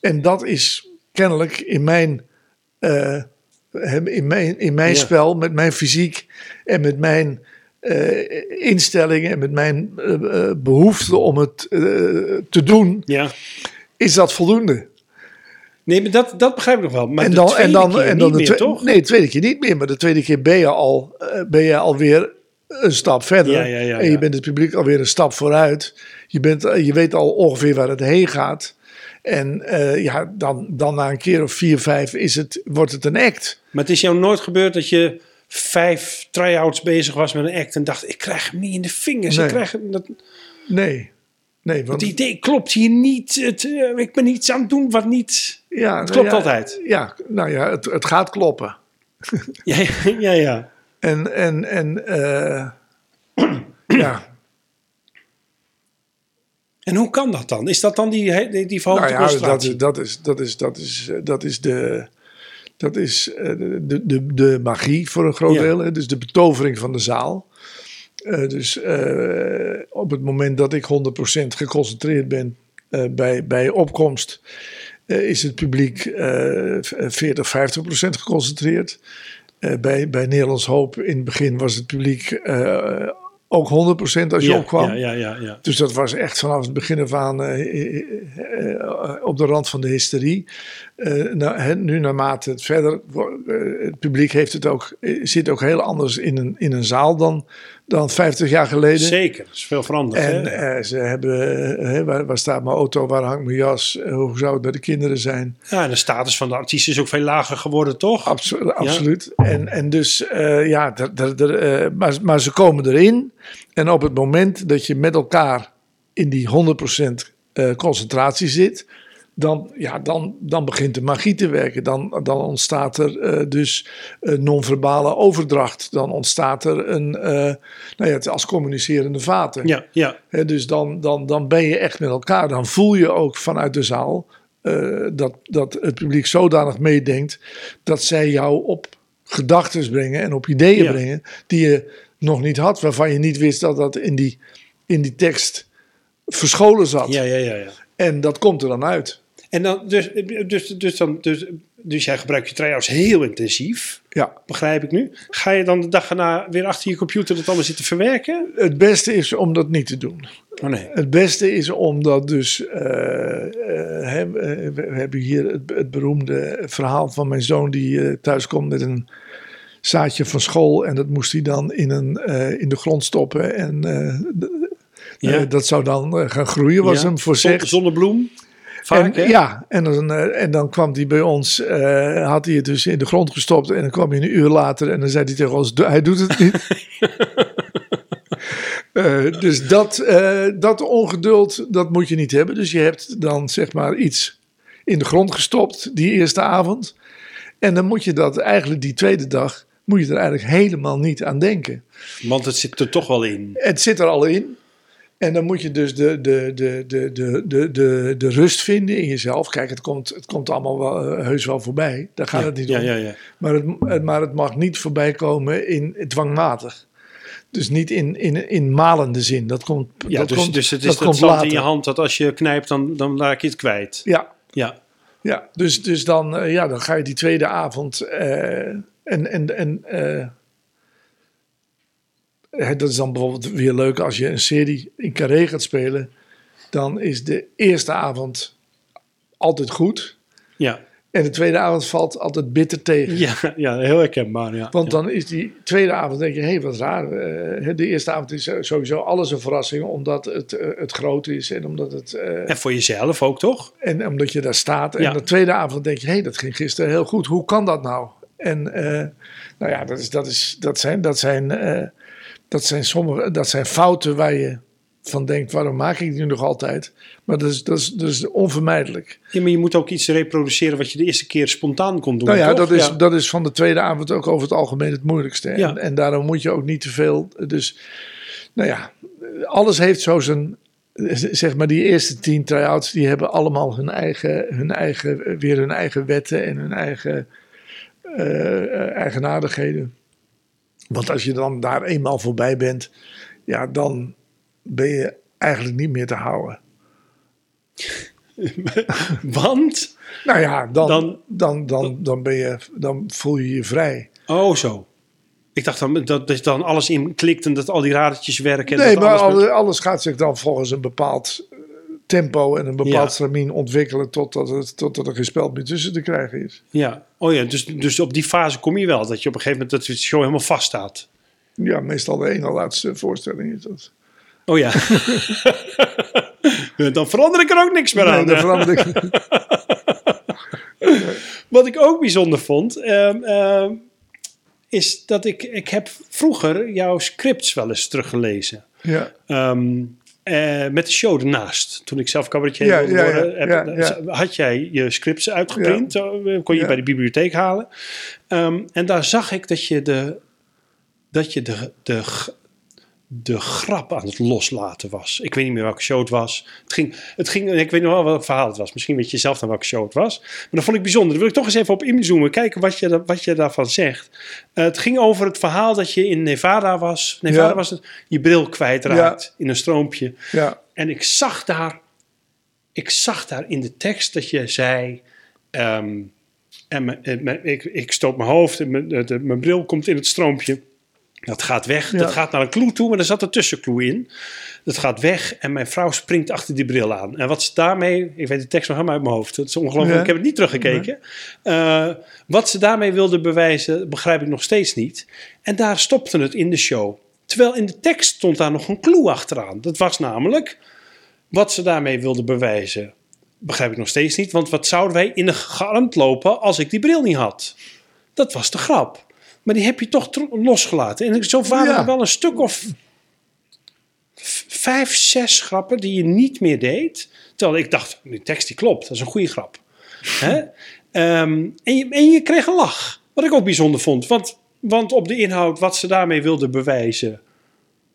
En dat is kennelijk in mijn, in mijn, in mijn Ja. spel, met mijn fysiek en met mijn eh, instellingen en met mijn eh, behoefte om het te doen, ja. is dat voldoende. Nee, maar dat, dat begrijp ik nog wel. Maar en de dan, tweede en dan, keer en dan niet de meer, toch? Nee, de tweede keer niet meer. Maar de tweede keer ben je al, ben je alweer een stap verder. Ja, ja, ja, en je bent het publiek alweer een stap vooruit. Je, bent, je weet al ongeveer waar het heen gaat. En ja, dan, dan na een keer of vier, vijf is het, wordt het een act. Maar het is jou nooit gebeurd dat je vijf try-outs bezig was met een act en dacht, ik krijg hem niet in de vingers. Nee. Ik krijg hem, dat, Nee. Nee, want het idee klopt hier niet. Het, eh, ik ben iets aan het doen wat niet... ja, het nou klopt ja, altijd. Ja, nou ja, het, het gaat kloppen. *laughs* Ja, ja, ja. En, en, en eh, *clears throat* ja, En hoe kan dat dan? Is dat dan die, die, die verhoogde Nou ja, dat, dat, is, dat, is, dat, is, dat is de. Dat is eh, de, de, de magie voor een groot Ja. deel. hè. Dus de betovering van de zaal. Eh, dus eh, op het moment dat ik 100% geconcentreerd ben bij, bij opkomst, is het publiek eh 40, 50% geconcentreerd. bij, bij Nederlands Hoop in het begin was het publiek ook 100% als je ja, opkwam. Ja, ja, ja, ja. Dus dat was echt vanaf het begin af aan eh, eh, eh, op de rand van de hysterie. Nou, nu naarmate het verder... het publiek heeft het ook, zit ook heel anders in een, in een zaal dan, dan 50 jaar geleden. Zeker, dat is veel veranderd. En hè? eh, ze hebben, eh, hè, waar, waar staat mijn auto, waar hangt mijn jas, eh, hoe zou het bij de kinderen zijn? ja, en de status van de artiest is ook veel lager geworden, toch? Abso- absoluut. En, en dus, ja, maar, maar ze komen erin. En op het moment dat je met elkaar in die 100% eh, concentratie zit, dan, ja, dan, dan begint de magie te werken. Dan, dan ontstaat er eh, dus een non-verbale overdracht. Dan ontstaat er een, eh, nou ja, het als communicerende vaten. Ja, ja. Dus dan, dan, dan ben je echt met elkaar. Dan voel je ook vanuit de zaal eh, dat, dat het publiek zodanig meedenkt dat zij jou op gedachten brengen en op ideeën Ja. brengen die je nog niet had, waarvan je niet wist dat dat in die, in die tekst verscholen zat. ja, ja, ja, ja. En dat komt er dan uit. En dan, dus, dus, dus, dan, dus, dus jij gebruikt je try-outs heel intensief, Ja. begrijp ik nu. Ga je dan de dag erna weer achter je computer dat allemaal zitten verwerken? Het beste is om dat niet te doen. Oh nee. Het beste is om dat dus. eh, eh, we hebben hier het, het beroemde verhaal van mijn zoon die eh, thuis komt met een zaadje van school. En dat moest hij dan in, een, in de grond stoppen. En Ja. dat zou dan gaan groeien, was Ja. hem voorzegd. Zon- Zonnebloem, vaak En, ja, en dan, eh, en dan kwam hij bij ons, eh, had hij het dus in de grond gestopt. En dan kwam hij een uur later en dan zei hij tegen ons, "Do- hij doet het niet. *laughs* Eh, dus dat, dat ongeduld, dat moet je niet hebben. Dus je hebt dan zeg maar iets in de grond gestopt die eerste avond. En dan moet je dat eigenlijk die tweede dag, moet je er eigenlijk helemaal niet aan denken. Want het zit er toch wel in. Het zit er al in. En dan moet je dus de, de, de, de, de, de, de, de rust vinden in jezelf. Kijk, het komt, het komt allemaal wel, eh, heus wel voorbij. Daar gaat ja, het niet om. ja, ja. Maar, het, maar het mag niet voorbij komen in dwangmatig. Dus niet in, in, in malende zin. Dat komt, Ja, dat dus, komt, dus het is dat dat komt zand later. in je hand dat als je knijpt, dan, dan raak je het kwijt. Ja, Ja, ja. Dus, dus dan, eh, ja, dan ga je die tweede avond. eh, en en, en dat is dan bijvoorbeeld weer leuk als je een serie in Carré gaat spelen. Dan is de eerste avond altijd goed. ja, En de tweede avond valt altijd bitter tegen. ja, *laughs* ja heel herkenbaar. Ja. Want ja. dan is die tweede avond, denk je, hé, hey, wat raar. Eh, de eerste avond is sowieso alles een verrassing, omdat het, eh, het groot is en omdat, het, eh, En voor jezelf ook, toch? en omdat je daar staat. En de tweede avond denk je, hé, hey, dat ging gisteren heel goed. Hoe kan dat nou? En nou ja, dat, is, dat, is, dat, zijn, dat, zijn, dat, zijn sommige, dat zijn fouten waar je van denkt, waarom maak ik die nog altijd? Maar dat is, dat is, dat is onvermijdelijk. Ja, maar je moet ook iets reproduceren wat je de eerste keer spontaan kon doen. Nou ja, toch? dat is, dat is van de tweede avond ook over het algemeen het moeilijkste. En, Ja. en daarom moet je ook niet te veel. Dus, nou ja, alles heeft zo zijn. Zeg maar, die eerste tien try-outs, die hebben allemaal hun eigen, hun eigen, weer hun eigen wetten en hun eigen eh, eigenaardigheden. Want als je dan daar eenmaal voorbij bent, ja, dan ben je eigenlijk niet meer te houden. *laughs* Want? Nou ja, dan, Dan- dan, dan, dan, ben je, dan voel je je vrij. Oh, zo. Ik dacht dan dat, dat dan alles in klikt en dat al die radertjes werken. En Nee, dat maar alles gaat zich dan volgens een bepaald tempo en een bepaald Ja. stramien ontwikkelen totdat, het, totdat er geen spel meer tussen te krijgen is. Ja, oh ja, dus, dus op die fase kom je wel. Dat je op een gegeven moment dat de show helemaal vast staat. Ja, meestal de ene laatste voorstelling is dat. Oh ja. *laughs* dan verander ik er ook niks meer Nee, aan. daar verander ik. *laughs* Wat ik ook bijzonder vond, ehm, ehm, is dat ik, ik heb vroeger jouw scripts wel eens teruggelezen. Ja, Ehm, eh, met de show ernaast. Toen ik zelf cabaretier Ja, wilde ja, heb- had jij je scripts uitgeprint. eh, Kon je bij de bibliotheek halen. Ehm, en daar zag ik dat je de, dat je de, de, de grap aan het loslaten was. Ik weet niet meer welke show het was. Het ging, het ging, ik weet nog wel welk verhaal het was. Misschien weet je zelf dan welke show het was. Maar dat vond ik bijzonder. Daar wil ik toch eens even op inzoomen. Kijken wat je, wat je daarvan zegt. Eh, het ging over het verhaal dat je in Nevada was. Nevada Ja. was het. Je bril kwijtraakt in een stroompje. ja, En ik zag daar, ik zag daar in de tekst dat je zei, ehm, En ik, ik stoot mijn hoofd en mijn bril komt in het stroompje. Dat gaat weg. Ja. Dat gaat naar een kloe toe, maar er zat een tussenkloe in. Dat gaat weg en mijn vrouw springt achter die bril aan. En wat ze daarmee, ik weet de tekst nog helemaal uit mijn hoofd. Het is ongelooflijk, Ja. ik heb het niet teruggekeken. Eh, wat ze daarmee wilde bewijzen, begrijp ik nog steeds niet. En daar stopte het in de show. Terwijl in de tekst stond daar nog een clue achteraan. Dat was namelijk wat ze daarmee wilde bewijzen. Begrijp ik nog steeds niet, want wat zouden wij in de garant lopen als ik die bril niet had? Dat was de grap. Maar die heb je toch losgelaten. En zo waren Ja. er wel een stuk of vijf, zes grappen die je niet meer deed. Terwijl ik dacht, die tekst die klopt, dat is een goede grap. *laughs* Hè? Ehm, en, je, en je kreeg een lach. Wat ik ook bijzonder vond. Want, want op de inhoud, wat ze daarmee wilden bewijzen,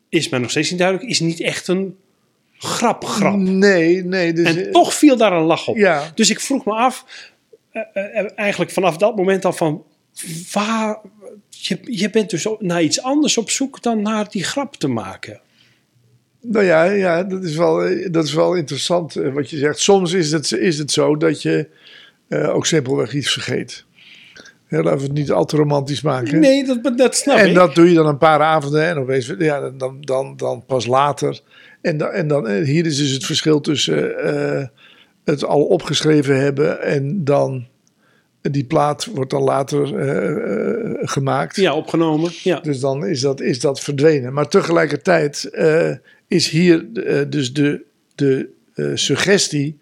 is mij nog steeds niet duidelijk. Is niet echt een grap, grap. Nee, nee. Dus, En toch viel daar een lach op. Ja. Dus ik vroeg me af, eh, eh, eigenlijk vanaf dat moment al van, waar, je, je bent dus naar iets anders op zoek dan naar die grap te maken. Nou ja, ja dat, is wel, eh, dat is wel interessant eh, wat je zegt. Soms is het, is het zo dat je eh, ook simpelweg iets vergeet. Ja, laten we het niet al te romantisch maken. Nee, dat, dat snap en ik. dat doe je dan een paar avonden en opeens, ja, dan, dan, dan pas later. En, dan, en dan, hier is dus het verschil tussen het al opgeschreven hebben en dan die plaat wordt dan later eh, eh, gemaakt. Ja, opgenomen. Ja. Dus dan is dat, is dat verdwenen. Maar tegelijkertijd eh, is hier dus de, de suggestie.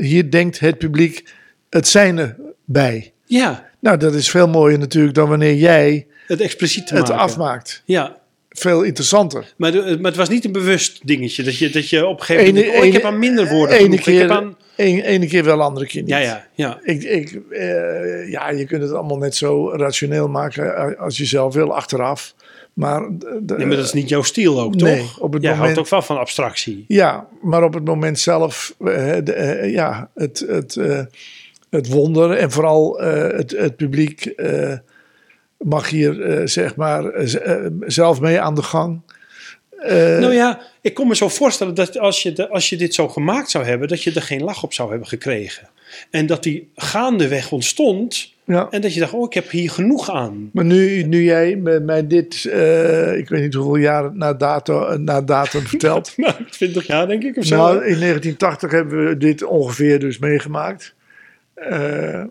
hier denkt het publiek het zijne bij. ja, Nou, dat is veel mooier natuurlijk dan wanneer jij het expliciet te het maken. afmaakt. Ja, Veel interessanter. maar, de- maar het was niet een bewust dingetje. Dat je, dat je op een gegeven Ene- moment... oh, ik heb aan minder woorden Ene genoeg. Ik keer, heb aan, een, ene keer wel, andere keer niet. ja, ja, ja. Ik, ik, eh, ja, je kunt het allemaal net zo rationeel maken als je zelf wil, achteraf. Maar, de- Nee, maar dat is niet jouw stijl ook, toch? Op het Jij moment- houdt ook wel van abstractie. Ja, maar op het moment zelf, eh, de, eh, ja, het, het, het wonder en vooral het, het publiek mag hier zeg maar zelf mee aan de gang. Eh, Nou ja, ik kon me zo voorstellen dat als je, de, als je dit zo gemaakt zou hebben, dat je er geen lach op zou hebben gekregen. En dat die gaandeweg ontstond. ja. En dat je dacht, oh, ik heb hier genoeg aan. Maar nu, nu jij met mij dit, eh, ik weet niet hoeveel jaar na, dato, na datum *laughs* vertelt. Nou, 20 jaar denk ik of zo. nou, in 1980 hebben we dit ongeveer dus meegemaakt. Eh,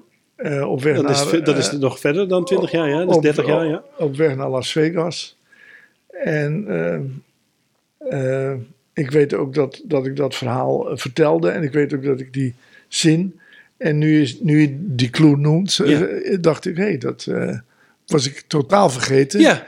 op weg dat, naar, is, dat is nog verder dan 20 jaar, ja. Dat is op- 30 jaar, ja. Op weg naar Las Vegas. En eh, ik weet ook dat, dat ik dat verhaal eh, vertelde. En ik weet ook dat ik die zin. En nu, is, nu je die clue noemt, eh, Ja. dacht ik, hé, hey, dat was ik totaal vergeten. Ja,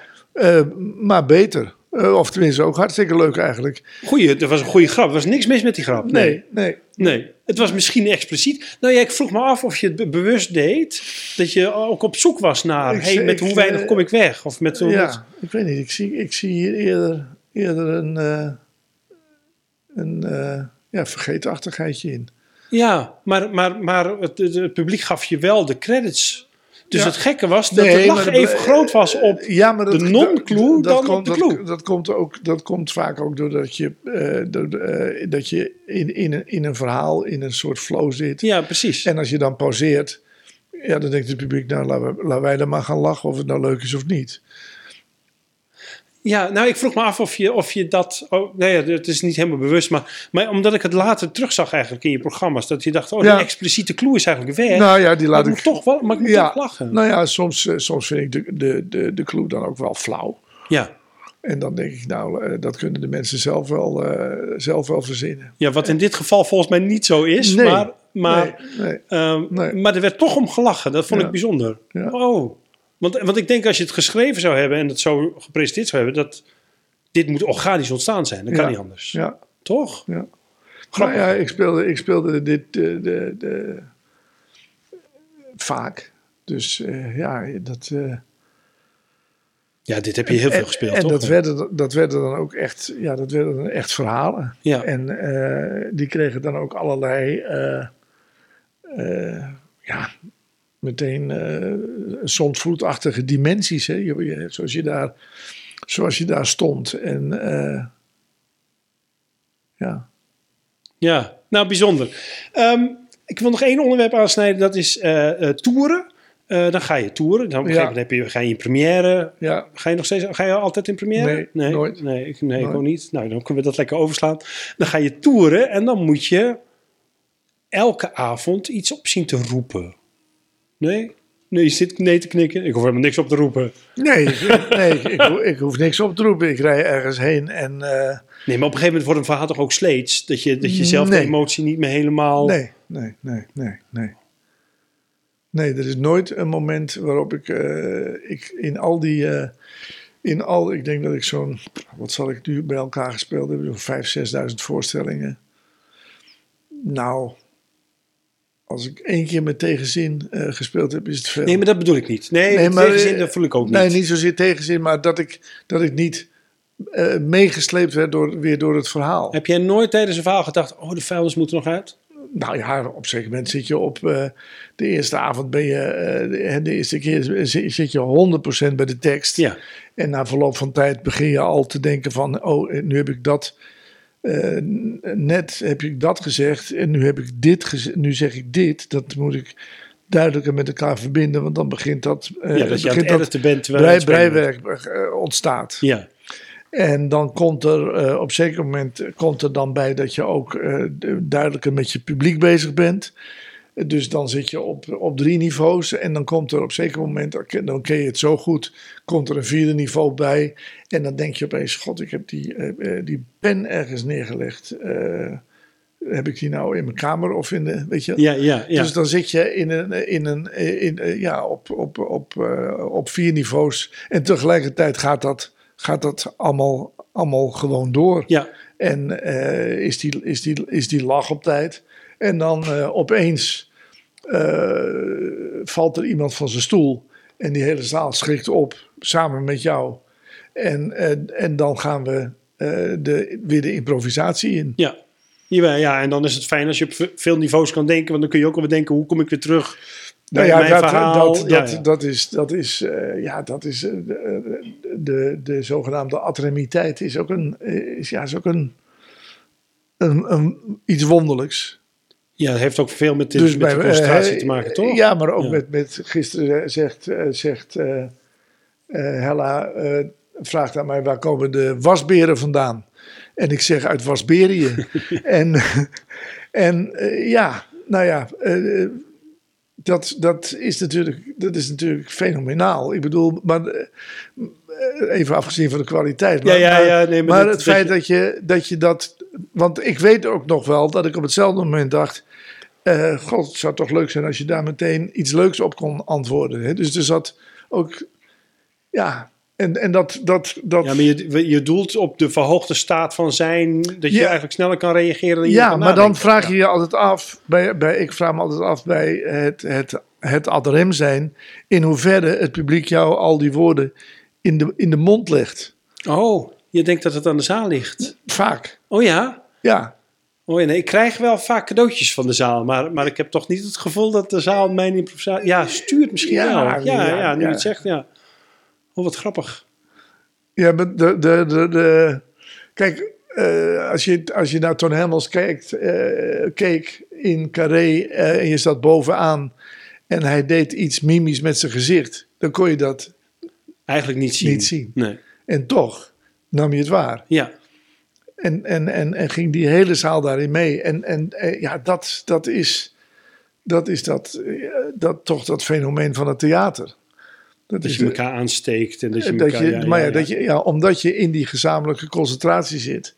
maar beter. Of tenminste ook hartstikke leuk eigenlijk. goeie, dat was een goede grap. Er was niks mis met die grap. Nee, nee. Nee, het was misschien expliciet. Nou ja, ik vroeg me af of je het be- bewust deed. Dat je ook op zoek was naar, Ik hey, met ik, hoe weinig kom ik weg? Of met. Ja, ik weet niet. Ik zie, ik zie hier eerder, eerder een, eh, een eh, ja, vergeetachtigheidje in. Ja, maar, maar, maar het, publiek gaf je wel de credits. Dus Ja. het gekke was dat Nee, de lach even groot was op... Ja, maar dat, de non-clue dan op komt, de clue. Dat, komt ook, dat komt vaak ook doordat je, eh, door- eh, dat je in, in, een, in een verhaal in een soort flow zit. Ja, precies. En als je dan pauzeert, ja, dan denkt het publiek, nou, laten, we, laten wij er maar gaan lachen of het nou leuk is of niet. Ja, nou, ik vroeg me af of je, of je dat... Oh, nee, het is niet helemaal bewust, maar, maar omdat ik het later terugzag eigenlijk in je programma's, dat je dacht, oh, Ja. die expliciete clue is eigenlijk weg. Nou ja, die laat ik toch wel, maar ik moet ja, toch lachen. nou ja, soms, eh, soms vind ik de, de, de, de clue dan ook wel flauw. Ja. En dan denk ik, nou, eh, dat kunnen de mensen zelf wel, eh, zelf wel verzinnen. ja, wat in dit geval volgens mij niet zo is, Nee. maar... maar nee, nee. Ehm. Maar er werd toch om gelachen. Dat vond Ja. ik bijzonder. Ja. Oh. Want, want ik denk als je het geschreven zou hebben en het zo gepresenteerd zou hebben, dat dit moet organisch ontstaan zijn. Dat kan Ja. niet anders. Ja, Toch? ja. Grappig. Nou ja, ik speelde, ik speelde dit de, de, de, vaak. Dus eh, ja, dat... eh, Ja, dit heb je heel veel gespeeld, En toch? dat werden, dat werden dan ook echt, ja, dat werden dan echt verhalen. Ja. En eh, die kregen dan ook allerlei, eh, eh, ja, meteen eh zondvloedachtige dimensies. Hè? Je, je- zoals, je daar, zoals je daar stond. En eh, ja, Ja, nou bijzonder. Ehm, Ik wil nog één onderwerp aansnijden, dat is eh, toeren. Dan ga je toeren. Dan Ja. heb je, ga je in première. Ja, Ga je nog steeds, ga je altijd in première? Nee, nooit. Nee, ik, nee ik Nooit. ook niet. Nou, dan kunnen we dat lekker overslaan. Dan ga je toeren en dan moet je elke avond iets op zien te roepen. Nee? Nee, je zit nee te knikken. Ik hoef helemaal niks op te roepen. nee, ik- nee ik, ik, ho- ik hoef niks op te roepen. Ik rij ergens heen en eh, Nee, maar op een gegeven moment wordt een verhaal toch ook sleets? Dat je, dat je zelf de emotie niet meer helemaal... nee, nee, nee, nee, nee. Nee, er is nooit een moment waarop ik, eh, ik in al die, eh, in al, ik denk dat ik zo'n, wat zal ik nu bij elkaar gespeeld hebben, zo'n 5.000, 6.000 voorstellingen. Nou, als ik één keer met tegenzin eh, gespeeld heb, is het veel. Nee, maar dat bedoel ik niet. Nee, Nee, nee maar, tegenzin, eh, dat voel ik ook niet. Nee, niet zozeer tegenzin, maar dat ik, dat ik niet eh, meegesleept werd door, weer door het verhaal. Heb jij nooit tijdens een verhaal gedacht... oh, de vuilnis moet er nog uit? Nou ja, op een zeker moment zit je op de eerste avond ben je, de, de eerste keer zit je 100% bij de tekst. Ja. En na verloop van tijd begin je al te denken van, oh, nu heb ik dat, eh, net heb ik dat gezegd en nu heb ik dit gezegd, nu zeg ik dit. Dat moet ik duidelijker met elkaar verbinden, want dan begint dat, eh, ja, dat je aan het begint dat bent terwijl brei, het breiwerk eh, ontstaat. Ja. En dan komt er op een zeker moment komt er dan bij dat je ook duidelijker met je publiek bezig bent. Dus dan zit je op, op drie niveaus en dan komt er op een zeker moment, dan ken je het zo goed, komt er een vierde niveau bij. En dan denk je opeens, god, ik heb die, eh, eh, die pen ergens neergelegd. Eh, heb ik die nou in mijn kamer of in de, weet je? Ja, ja, ja. Dus dan zit je in een, in een, in, ja, op, op, op, op vier niveaus. En tegelijkertijd gaat dat, gaat dat allemaal, allemaal gewoon door. ja. En is, die, is, die, is die lach op tijd. En dan eh, opeens eh, valt er iemand van zijn stoel. En die hele zaal schrikt op, samen met jou. En, en, en dan gaan we eh, de, weer de improvisatie in. Ja. Jawel, ja, en dan is het fijn als je op ve- veel niveaus kan denken. Want dan kun je ook alweer denken, hoe kom ik weer terug Nou ja, dat, verhaal? dat, Ja, dat, ja. dat is, dat is, ja, dat is de, de, de zogenaamde adremiteit is ook een, is, ja, is ook een, een, een, iets wonderlijks. Ja, dat heeft ook veel met de, Dus met bij- de concentratie eh, te maken, toch? Ja, maar ook Ja. met, met gisteren zegt, eh, zegt eh, eh, Hella, eh, vraagt aan mij waar komen de wasberen vandaan? En ik zeg uit Wasberië. *laughs* en en eh, ja, nou ja, eh, dat, dat, is natuurlijk, dat is natuurlijk fenomenaal. Ik bedoel, maar eh, even afgezien van de kwaliteit. Maar, Ja, ja, maar- ja, nee, maar maar het feit dat je, dat je dat. Want ik weet ook nog wel dat ik op hetzelfde moment dacht. Eh, God, het zou toch leuk zijn als je daar meteen iets leuks op kon antwoorden. Hè? Dus er zat ook. Ja, en, en dat. dat, dat Ja, maar je, je doelt op de verhoogde staat van zijn, dat je Ja. eigenlijk sneller kan reageren dan je ja, maar dan vraag je je altijd af. Bij, bij, ik vraag me altijd af bij het, het, het ad rem zijn. In hoeverre het publiek jou al die woorden in de, in de mond legt. Oh, je denkt dat het aan de zaal ligt. Vaak. Oh ja? Ja. Oh nee, ik krijg wel vaak cadeautjes van de zaal, maar, maar ik heb toch niet het gevoel dat de zaal mijn improvisatie... Ja, stuurt misschien Ja, wel. Ja, ja, ja, nu het zegt, ja. Oh, wat grappig. Ja, de, de, de, de, kijk, eh, als, je, als je naar Ton Hamels kijkt, eh, keek in Carré eh, en je zat bovenaan en hij deed iets mimisch met zijn gezicht, dan kon je dat. Eigenlijk niet zien. Niet zien. Nee. En toch nam je het waar. Ja, En, en, en, en ging die hele zaal daarin mee. En, en eh, ja, dat, dat is, dat, is dat, eh, dat toch dat fenomeen van het theater. Dat, je elkaar aansteekt en dat je Eh, dat elkaar... je, ja, maar ja, ja, Dat je, ja, omdat je in die gezamenlijke concentratie zit.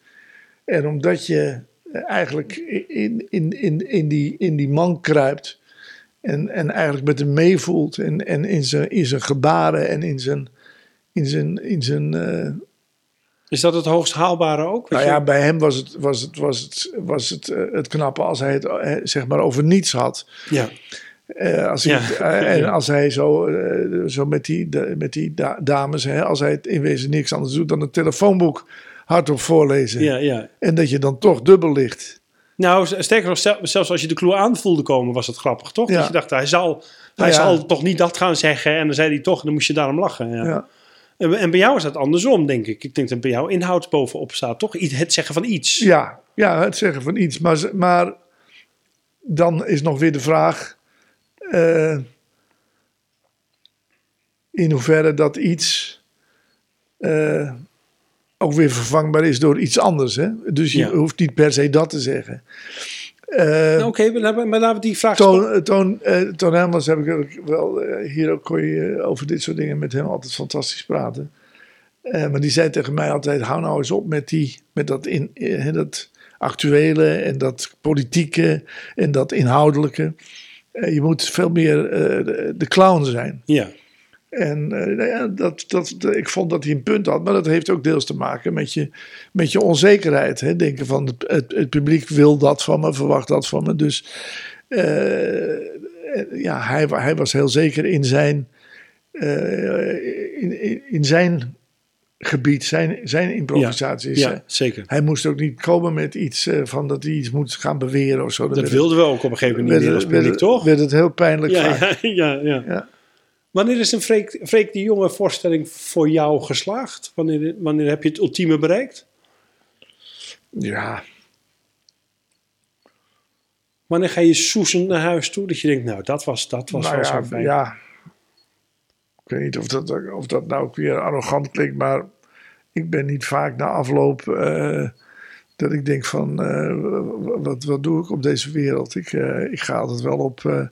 En omdat je eigenlijk in, in, in, in, die, in die man kruipt. En, en eigenlijk met hem meevoelt. En, en in, zijn, in zijn gebaren en in zijn. In zijn, in zijn Is dat het hoogst haalbare ook? Nou je? ja, bij hem was het, was het, was het, was het, eh, het knappe als hij het eh, zeg maar over niets had. ja. Eh, als, hij, Ja. en als hij zo, zo met die, de- met die da- dames, hè, als hij het in wezen niks anders doet dan een telefoonboek hardop voorlezen. ja, ja. En dat je dan toch dubbel ligt. Nou, sterker nog, zelfs als je de clue aanvoelde komen, was het grappig, toch? Ja. Dat je dacht, hij zal, hij ja. zal toch niet dat gaan zeggen. En dan zei hij toch, dan moest je daarom lachen. Ja. En, bij jou is dat andersom, denk ik. Ik denk dat bij jou inhoud bovenop staat, toch? Het zeggen van iets. Ja, ja, het zeggen van iets. Maar, maar dan is nog weer de vraag eh, in hoeverre dat iets eh, ook weer vervangbaar is door iets anders. Hè? Dus je Ja. hoeft niet per se dat te zeggen. Eh, Nou, Oké, maar laten we- maar laten we die vraag Toon, Toon, eh, Toon Helmers heb ik wel, eh, hier ook kon je eh, over dit soort dingen met hem altijd fantastisch praten. Eh, maar die zei tegen mij altijd, hou nou eens op met, die, met dat, in, eh, dat actuele en dat politieke en dat inhoudelijke. Eh, je moet veel meer eh, de, de clown zijn. Ja, En eh, nou ja, dat, dat, ik vond dat hij een punt had, maar dat heeft ook deels te maken met je, met je onzekerheid. Hè? Denken van het, het, het publiek wil dat van me, verwacht dat van me. Dus eh, ja, hij, hij was heel zeker in zijn, eh, in, in, in zijn gebied, zijn, zijn improvisaties. ja zeker. Hij moest ook niet komen met iets eh, van dat hij iets moet gaan beweren of zo. Dat wilden we ook op een gegeven moment niet werd, als het- publiek, toch? werd het heel pijnlijk Ja, *laughs* ja, ja, ja. Wanneer is een Freek, Freek de Jonge voorstelling voor jou geslaagd? Wanneer, wanneer heb je het ultieme bereikt? ja. Wanneer ga je soezend naar huis toe? Dat je denkt, nou, dat was, dat was nou wel ja, zo fijn. ja. Ik weet niet of dat, of dat nou ook weer arrogant klinkt, maar ik ben niet vaak na afloop eh, dat ik denk van, eh, wat, wat doe ik op deze wereld? Ik, eh, ik ga altijd wel op,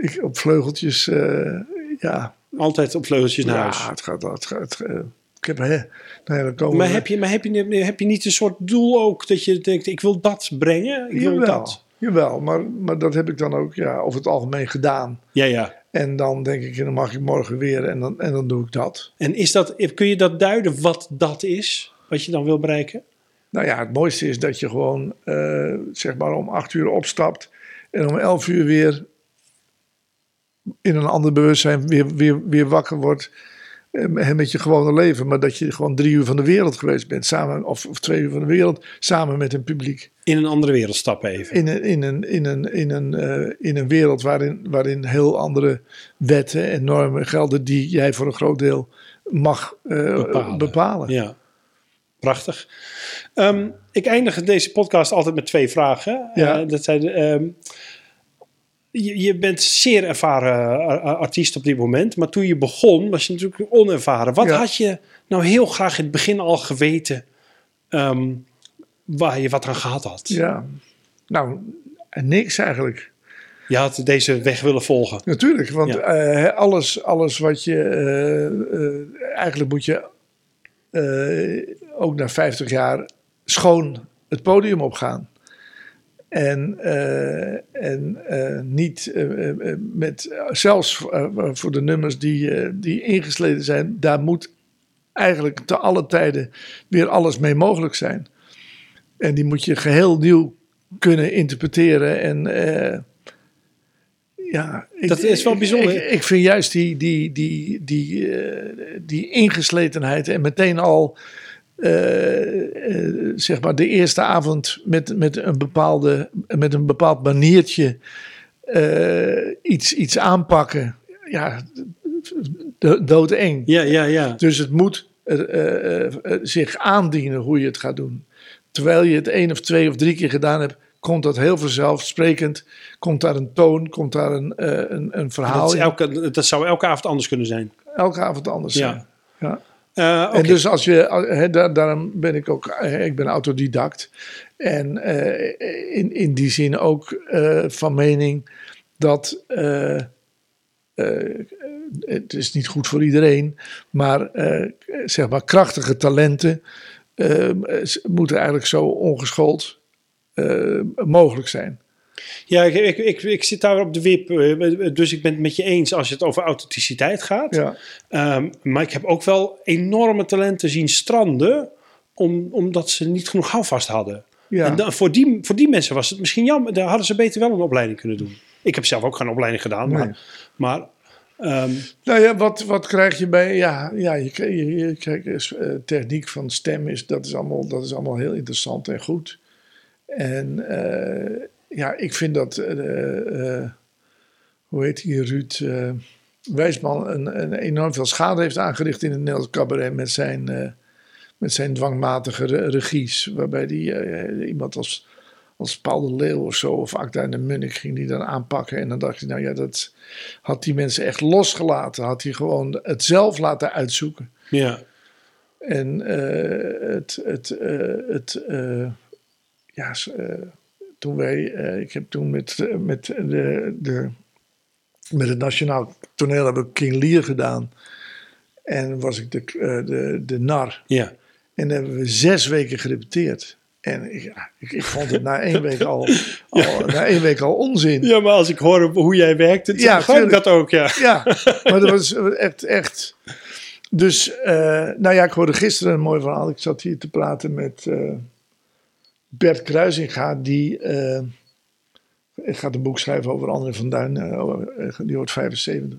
ik, op vleugeltjes, eh, ja. Altijd op vleugeltjes naar ja, huis. het gaat, het gaat, eh, ik heb, hè, nou ja, dan komen Maar we- heb je, maar heb, je, heb je niet een soort doel ook dat je denkt, ik wil dat brengen? Ik wil Jawel, dat. jawel maar, maar dat heb ik dan ook ja, over het algemeen gedaan. Ja, ja. En dan denk ik, dan mag ik morgen weer en dan, en dan doe ik dat. En is dat, kun je dat duiden wat dat is? Wat je dan wil bereiken? Nou ja, het mooiste is dat je gewoon eh, zeg maar om acht uur opstapt en om elf uur weer in een ander bewustzijn weer, weer, weer wakker wordt eh, met je gewone leven. Maar dat je gewoon drie uur van de wereld geweest bent samen, of, of twee uur van de wereld samen met een publiek. In een andere wereld stappen even. In een, in een, in een, in een, eh, in een wereld waarin, waarin heel andere wetten en normen gelden die jij voor een groot deel mag eh, Bepalen. bepalen. Ja, prachtig. Ehm, ik eindig deze podcast altijd met twee vragen. Ja. Dat zijn, ehm, je, je bent zeer ervaren eh, artiest op dit moment, maar toen je begon was je natuurlijk onervaren. Wat Ja. had je nou heel graag in het begin al geweten ehm, waar je wat aan gehad had? Ja, nou, niks eigenlijk. Je had deze weg willen volgen. Natuurlijk, want Ja. eh, alles, alles wat je. eh, eh, eigenlijk moet je eh, ook na 50 jaar schoon het podium opgaan. En, eh, en eh, niet eh, met. Zelfs voor de nummers die, die ingesleten zijn, daar moet eigenlijk te alle tijden weer alles mee mogelijk zijn. En die moet je geheel nieuw kunnen interpreteren. En. ja, ik- Dat is wel bijzonder. Ik, ik vind juist die, die, die, die, die ingesletenheid en meteen al eh, zeg maar de eerste avond met, met, een, bepaalde, met een bepaald maniertje eh, iets, iets aanpakken. Ja, do- doodeng. Ja, ja, ja. Dus het moet zich aandienen hoe je het gaat doen. Terwijl je het één of twee of drie keer gedaan hebt, komt dat heel vanzelfsprekend. Komt daar een toon, komt daar een, een, een verhaal. Dat, elke, dat zou elke avond anders kunnen zijn. Elke avond anders. Ja. zijn. Ja. Eh. En dus als je, hè, daar, daarom ben ik ook, eh, ik ben autodidact. En eh, in, in die zin ook eh, van mening dat, eh, eh, het is niet goed voor iedereen, maar eh, zeg maar krachtige talenten eh, moeten eigenlijk zo ongeschoold eh, mogelijk zijn. Ja, ik, ik, ik, ik zit daar op de wip. eh, Dus ik ben het met je eens als het over authenticiteit gaat. Ja. Ehm, maar ik heb ook wel enorme talenten zien stranden. Om, omdat ze niet genoeg houvast hadden. Ja. En dan, voor, die, voor die mensen was het misschien jammer. Daar hadden ze beter wel een opleiding kunnen doen. Ik heb zelf ook geen opleiding gedaan. Nee. Maar, maar ehm, Nou ja, wat, wat krijg je bij. Ja, ja je, je, je krijgt eh, techniek van stem, is, dat, is allemaal, dat is allemaal heel interessant en goed. En eh, ja, ik vind dat. eh, eh, hoe heet die Ruud eh, Wijsman een, een enorm veel schade heeft aangericht in het Nederlands cabaret met zijn, met zijn dwangmatige re- regies. Waarbij die, iemand als, als Paul de Leeuw of zo, of Acta en de Munnik ging die dan aanpakken. En dan dacht je, nou ja, dat had die mensen echt losgelaten. Had hij gewoon het zelf laten uitzoeken. Ja. En het, het, het ja, toen wij, eh, ik heb toen met, eh, met, de, de, met het Nationaal Toneel heb ik King Lear gedaan. En was ik de, eh, de, de nar. Ja. En dan hebben we zes weken gerepeteerd. En ik, ik, ik vond het na één *laughs* week al, al, na één week al onzin. ja, maar als ik hoor hoe jij werkt, dan Ja, begrijp ik dat ook, ja. Ja, *laughs* maar dat was echt, echt. Dus, nou ja, ik hoorde gisteren een mooi verhaal. Ik zat hier te praten met Bert Kruisinga, die eh, gaat een boek schrijven over André van Duin. eh, die wordt 75.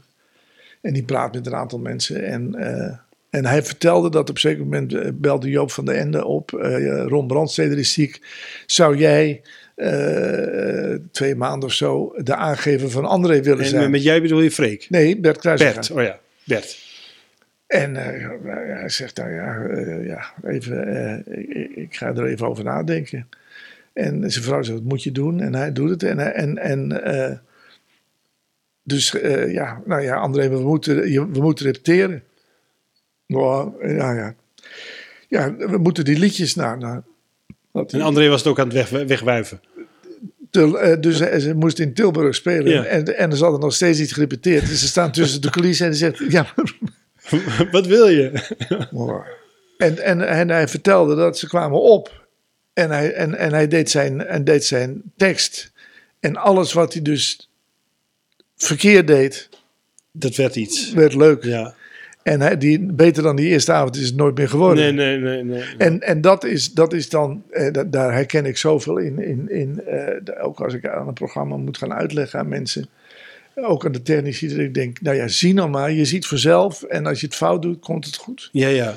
En die praat met een aantal mensen. En, eh, en hij vertelde dat op een zeker moment eh, belde Joop van der Ende op. eh, Ron Brandsteder is ziek. Zou jij eh, twee maanden of zo de aangever van André willen zijn? En met jij bedoel je Freek? Nee, Bert Kruisinga. Bert, oh ja, Bert. En eh, nou hij zegt, nou ja, eh, ja even, eh, ik, ga er even over nadenken. En zijn vrouw zegt, wat moet je doen? En hij doet het. En, en, en dus ja, nou ja, André, we moeten, we moeten repeteren. Nou, ja, ja. Ja, we moeten die liedjes naar. naar dat- En André was het ook aan het weg, wegwuiven. Dus ze, moest in Tilburg spelen. Ja. En, en er zat er nog steeds niet gerepeteerd. Dus ze staan tussen de coulissen en ze zegt, ja, *laughs* Wat wil je? En, en, en hij vertelde dat ze kwamen op. En hij, en, en hij deed, zijn, en deed zijn tekst. En alles wat hij dus verkeerd deed, Dat werd iets. werd leuk. Ja. En hij, die, beter dan die eerste avond is het nooit meer geworden. Nee, nee, nee. nee. En, en dat, is, dat is dan, eh, da- daar herken ik zoveel in. in, in eh, ook als ik aan een programma moet gaan uitleggen aan mensen. Ook aan de technici, dat ik denk, nou ja, zie nou maar, je ziet vanzelf. En als je het fout doet, komt het goed. Ja, ja.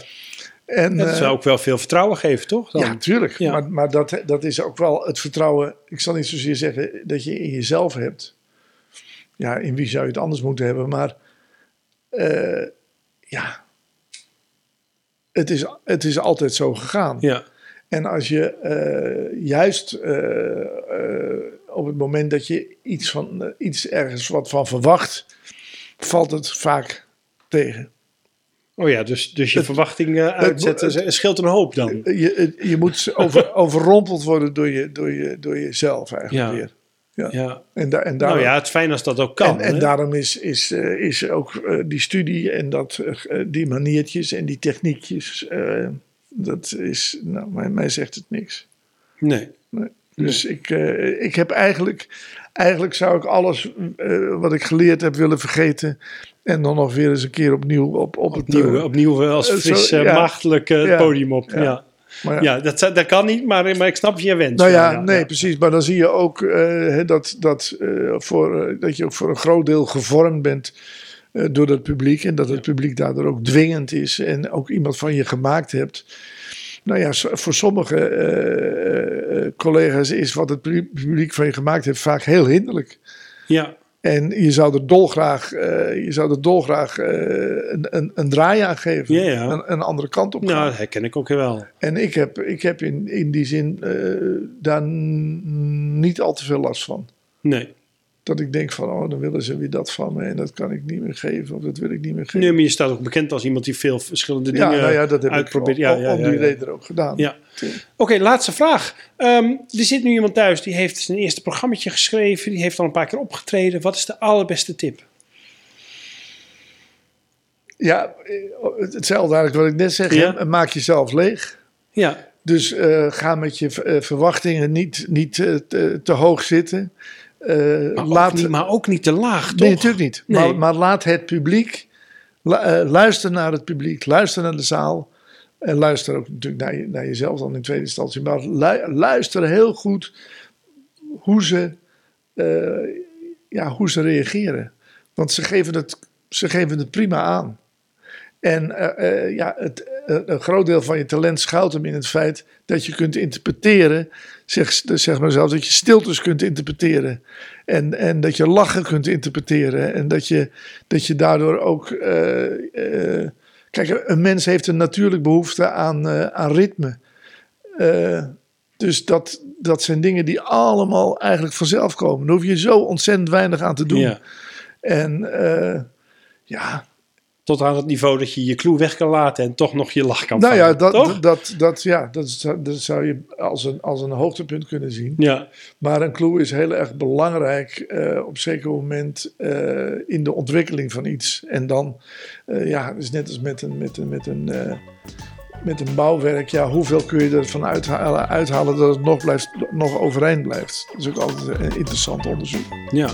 En, Dat eh, zou ook wel veel vertrouwen geven, toch? Dan? Ja, tuurlijk. Ja. Maar, maar dat, dat is ook wel het vertrouwen. Ik zal niet zozeer zeggen dat je in jezelf hebt. Ja, in wie zou je het anders moeten hebben? Maar eh, ja, het is, het is altijd zo gegaan. Ja. En als je eh, juist op het moment dat je iets, van, eh, iets ergens wat van verwacht, valt het vaak tegen. Oh ja, dus, dus je Het- verwachting eh, uitzetten scheelt een hoop dan. Je, je moet over, *laughs* overrompeld worden door, je, door, je, door jezelf eigenlijk Ja. weer. Ja. En, da, en daarom, Nou ja, het fijn als dat ook kan. en, en daarom is, is, eh, is ook eh, die studie en dat, eh, die maniertjes en die techniekjes, eh, dat is, nou, mij, mij zegt het niks. Nee. Dus ik, eh, ik heb eigenlijk, eigenlijk zou ik alles eh, wat ik geleerd heb willen vergeten. En dan nog weer eens een keer opnieuw op, op het... Opnieuw, eh, opnieuw als eh, zo, fris, ja. maagdelijk eh, Ja. podium op. Ja, maar ja. dat, dat kan niet, maar, maar ik snap je wens. Nou ja, nee, precies. Maar dan zie je ook dat, dat, voor, dat je ook voor een groot deel gevormd bent door het publiek. En dat het publiek daardoor ook dwingend is. En ook iemand van je gemaakt hebt. Nou ja, voor sommige eh, collega's is wat het pu- publiek van je gemaakt heeft vaak heel hinderlijk. Ja, En je zou er dolgraag, eh je zou er dolgraag eh, een, een, een draai aan geven. Ja, ja. Een, een andere kant op gaan. nou, dat herken ik ook wel. En ik heb, ik heb in, in die zin eh, daar niet al te veel last van. Nee. Dat ik denk van, oh, dan willen ze weer dat van me en dat kan ik niet meer geven of dat wil ik niet meer geven. nee, maar je staat ook bekend als iemand die veel verschillende ja, dingen nou ja, dat heb uitprobeert. ik Ja, om, ja, om ja, die reden ook gedaan. Ja. Oké, laatste vraag. Ehm, er zit nu iemand thuis die heeft zijn eerste programmaatje geschreven. Die heeft al een paar keer opgetreden. Wat is de allerbeste tip? Ja, hetzelfde eigenlijk wat ik net zeg. Maak jezelf leeg. Ja, Dus eh, ga met je eh, verwachtingen niet, niet eh, te, te hoog zitten. Eh, maar, laat, ook niet, maar ook niet te laag, toch? Nee, natuurlijk niet. Nee. Maar, maar laat het publiek, eh, luister naar het publiek, luister naar de zaal. En luister ook natuurlijk naar, je, naar jezelf dan in tweede instantie. Maar lu- luister heel goed hoe ze, eh, ja, hoe ze reageren. Want ze geven het, ze geven het prima aan. En eh, eh, ja, het, eh, een groot deel van je talent schuilt hem in het feit dat je kunt interpreteren. Zeg, zeg maar zelfs dat je stiltes kunt interpreteren. En, en dat je lachen kunt interpreteren. En dat je, dat je daardoor ook. eh, eh, kijk, een mens heeft een natuurlijk behoefte aan, eh, aan ritme. Dus dat, dat zijn dingen die allemaal eigenlijk vanzelf komen. Daar hoef je zo ontzettend weinig aan te doen. Ja. En ja, Tot aan het niveau dat je je clue weg kan laten en toch nog je lach kan nou ja, dat, toch? dat, dat, ja, dat, zou, dat zou je als een, als een hoogtepunt kunnen zien. Ja, Maar een clue is heel erg belangrijk eh, op een zeker moment eh, in de ontwikkeling van iets. En dan, eh, ja, het is net als met een, met een, met een, met een bouwwerk. Ja, hoeveel kun je ervan uithalen, uithalen dat het nog, blijft, nog overeind blijft? Dat is ook altijd een interessant onderzoek. ja.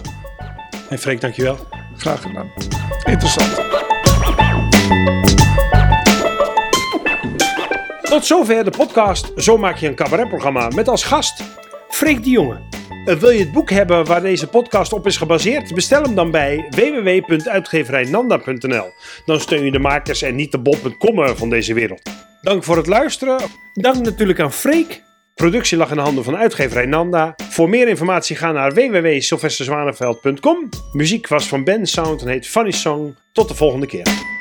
Hey Freek, dankjewel. Graag gedaan. Interessant. Tot zover de podcast Zo maak je een cabaretprogramma met als gast Freek de Jonge. Wil je het boek hebben waar deze podcast op is gebaseerd? Bestel hem dan bij www.uitgeverijnanda.nl. Dan steun je de makers en niet de bol.com van deze wereld. Dank voor het luisteren. Dank natuurlijk aan Freek. Productie lag in de handen van uitgeverij Nanda. Voor meer informatie ga naar www.sylvesterzwaneveld.com. Muziek was van Ben Sound en heet Funny Song. Tot de volgende keer.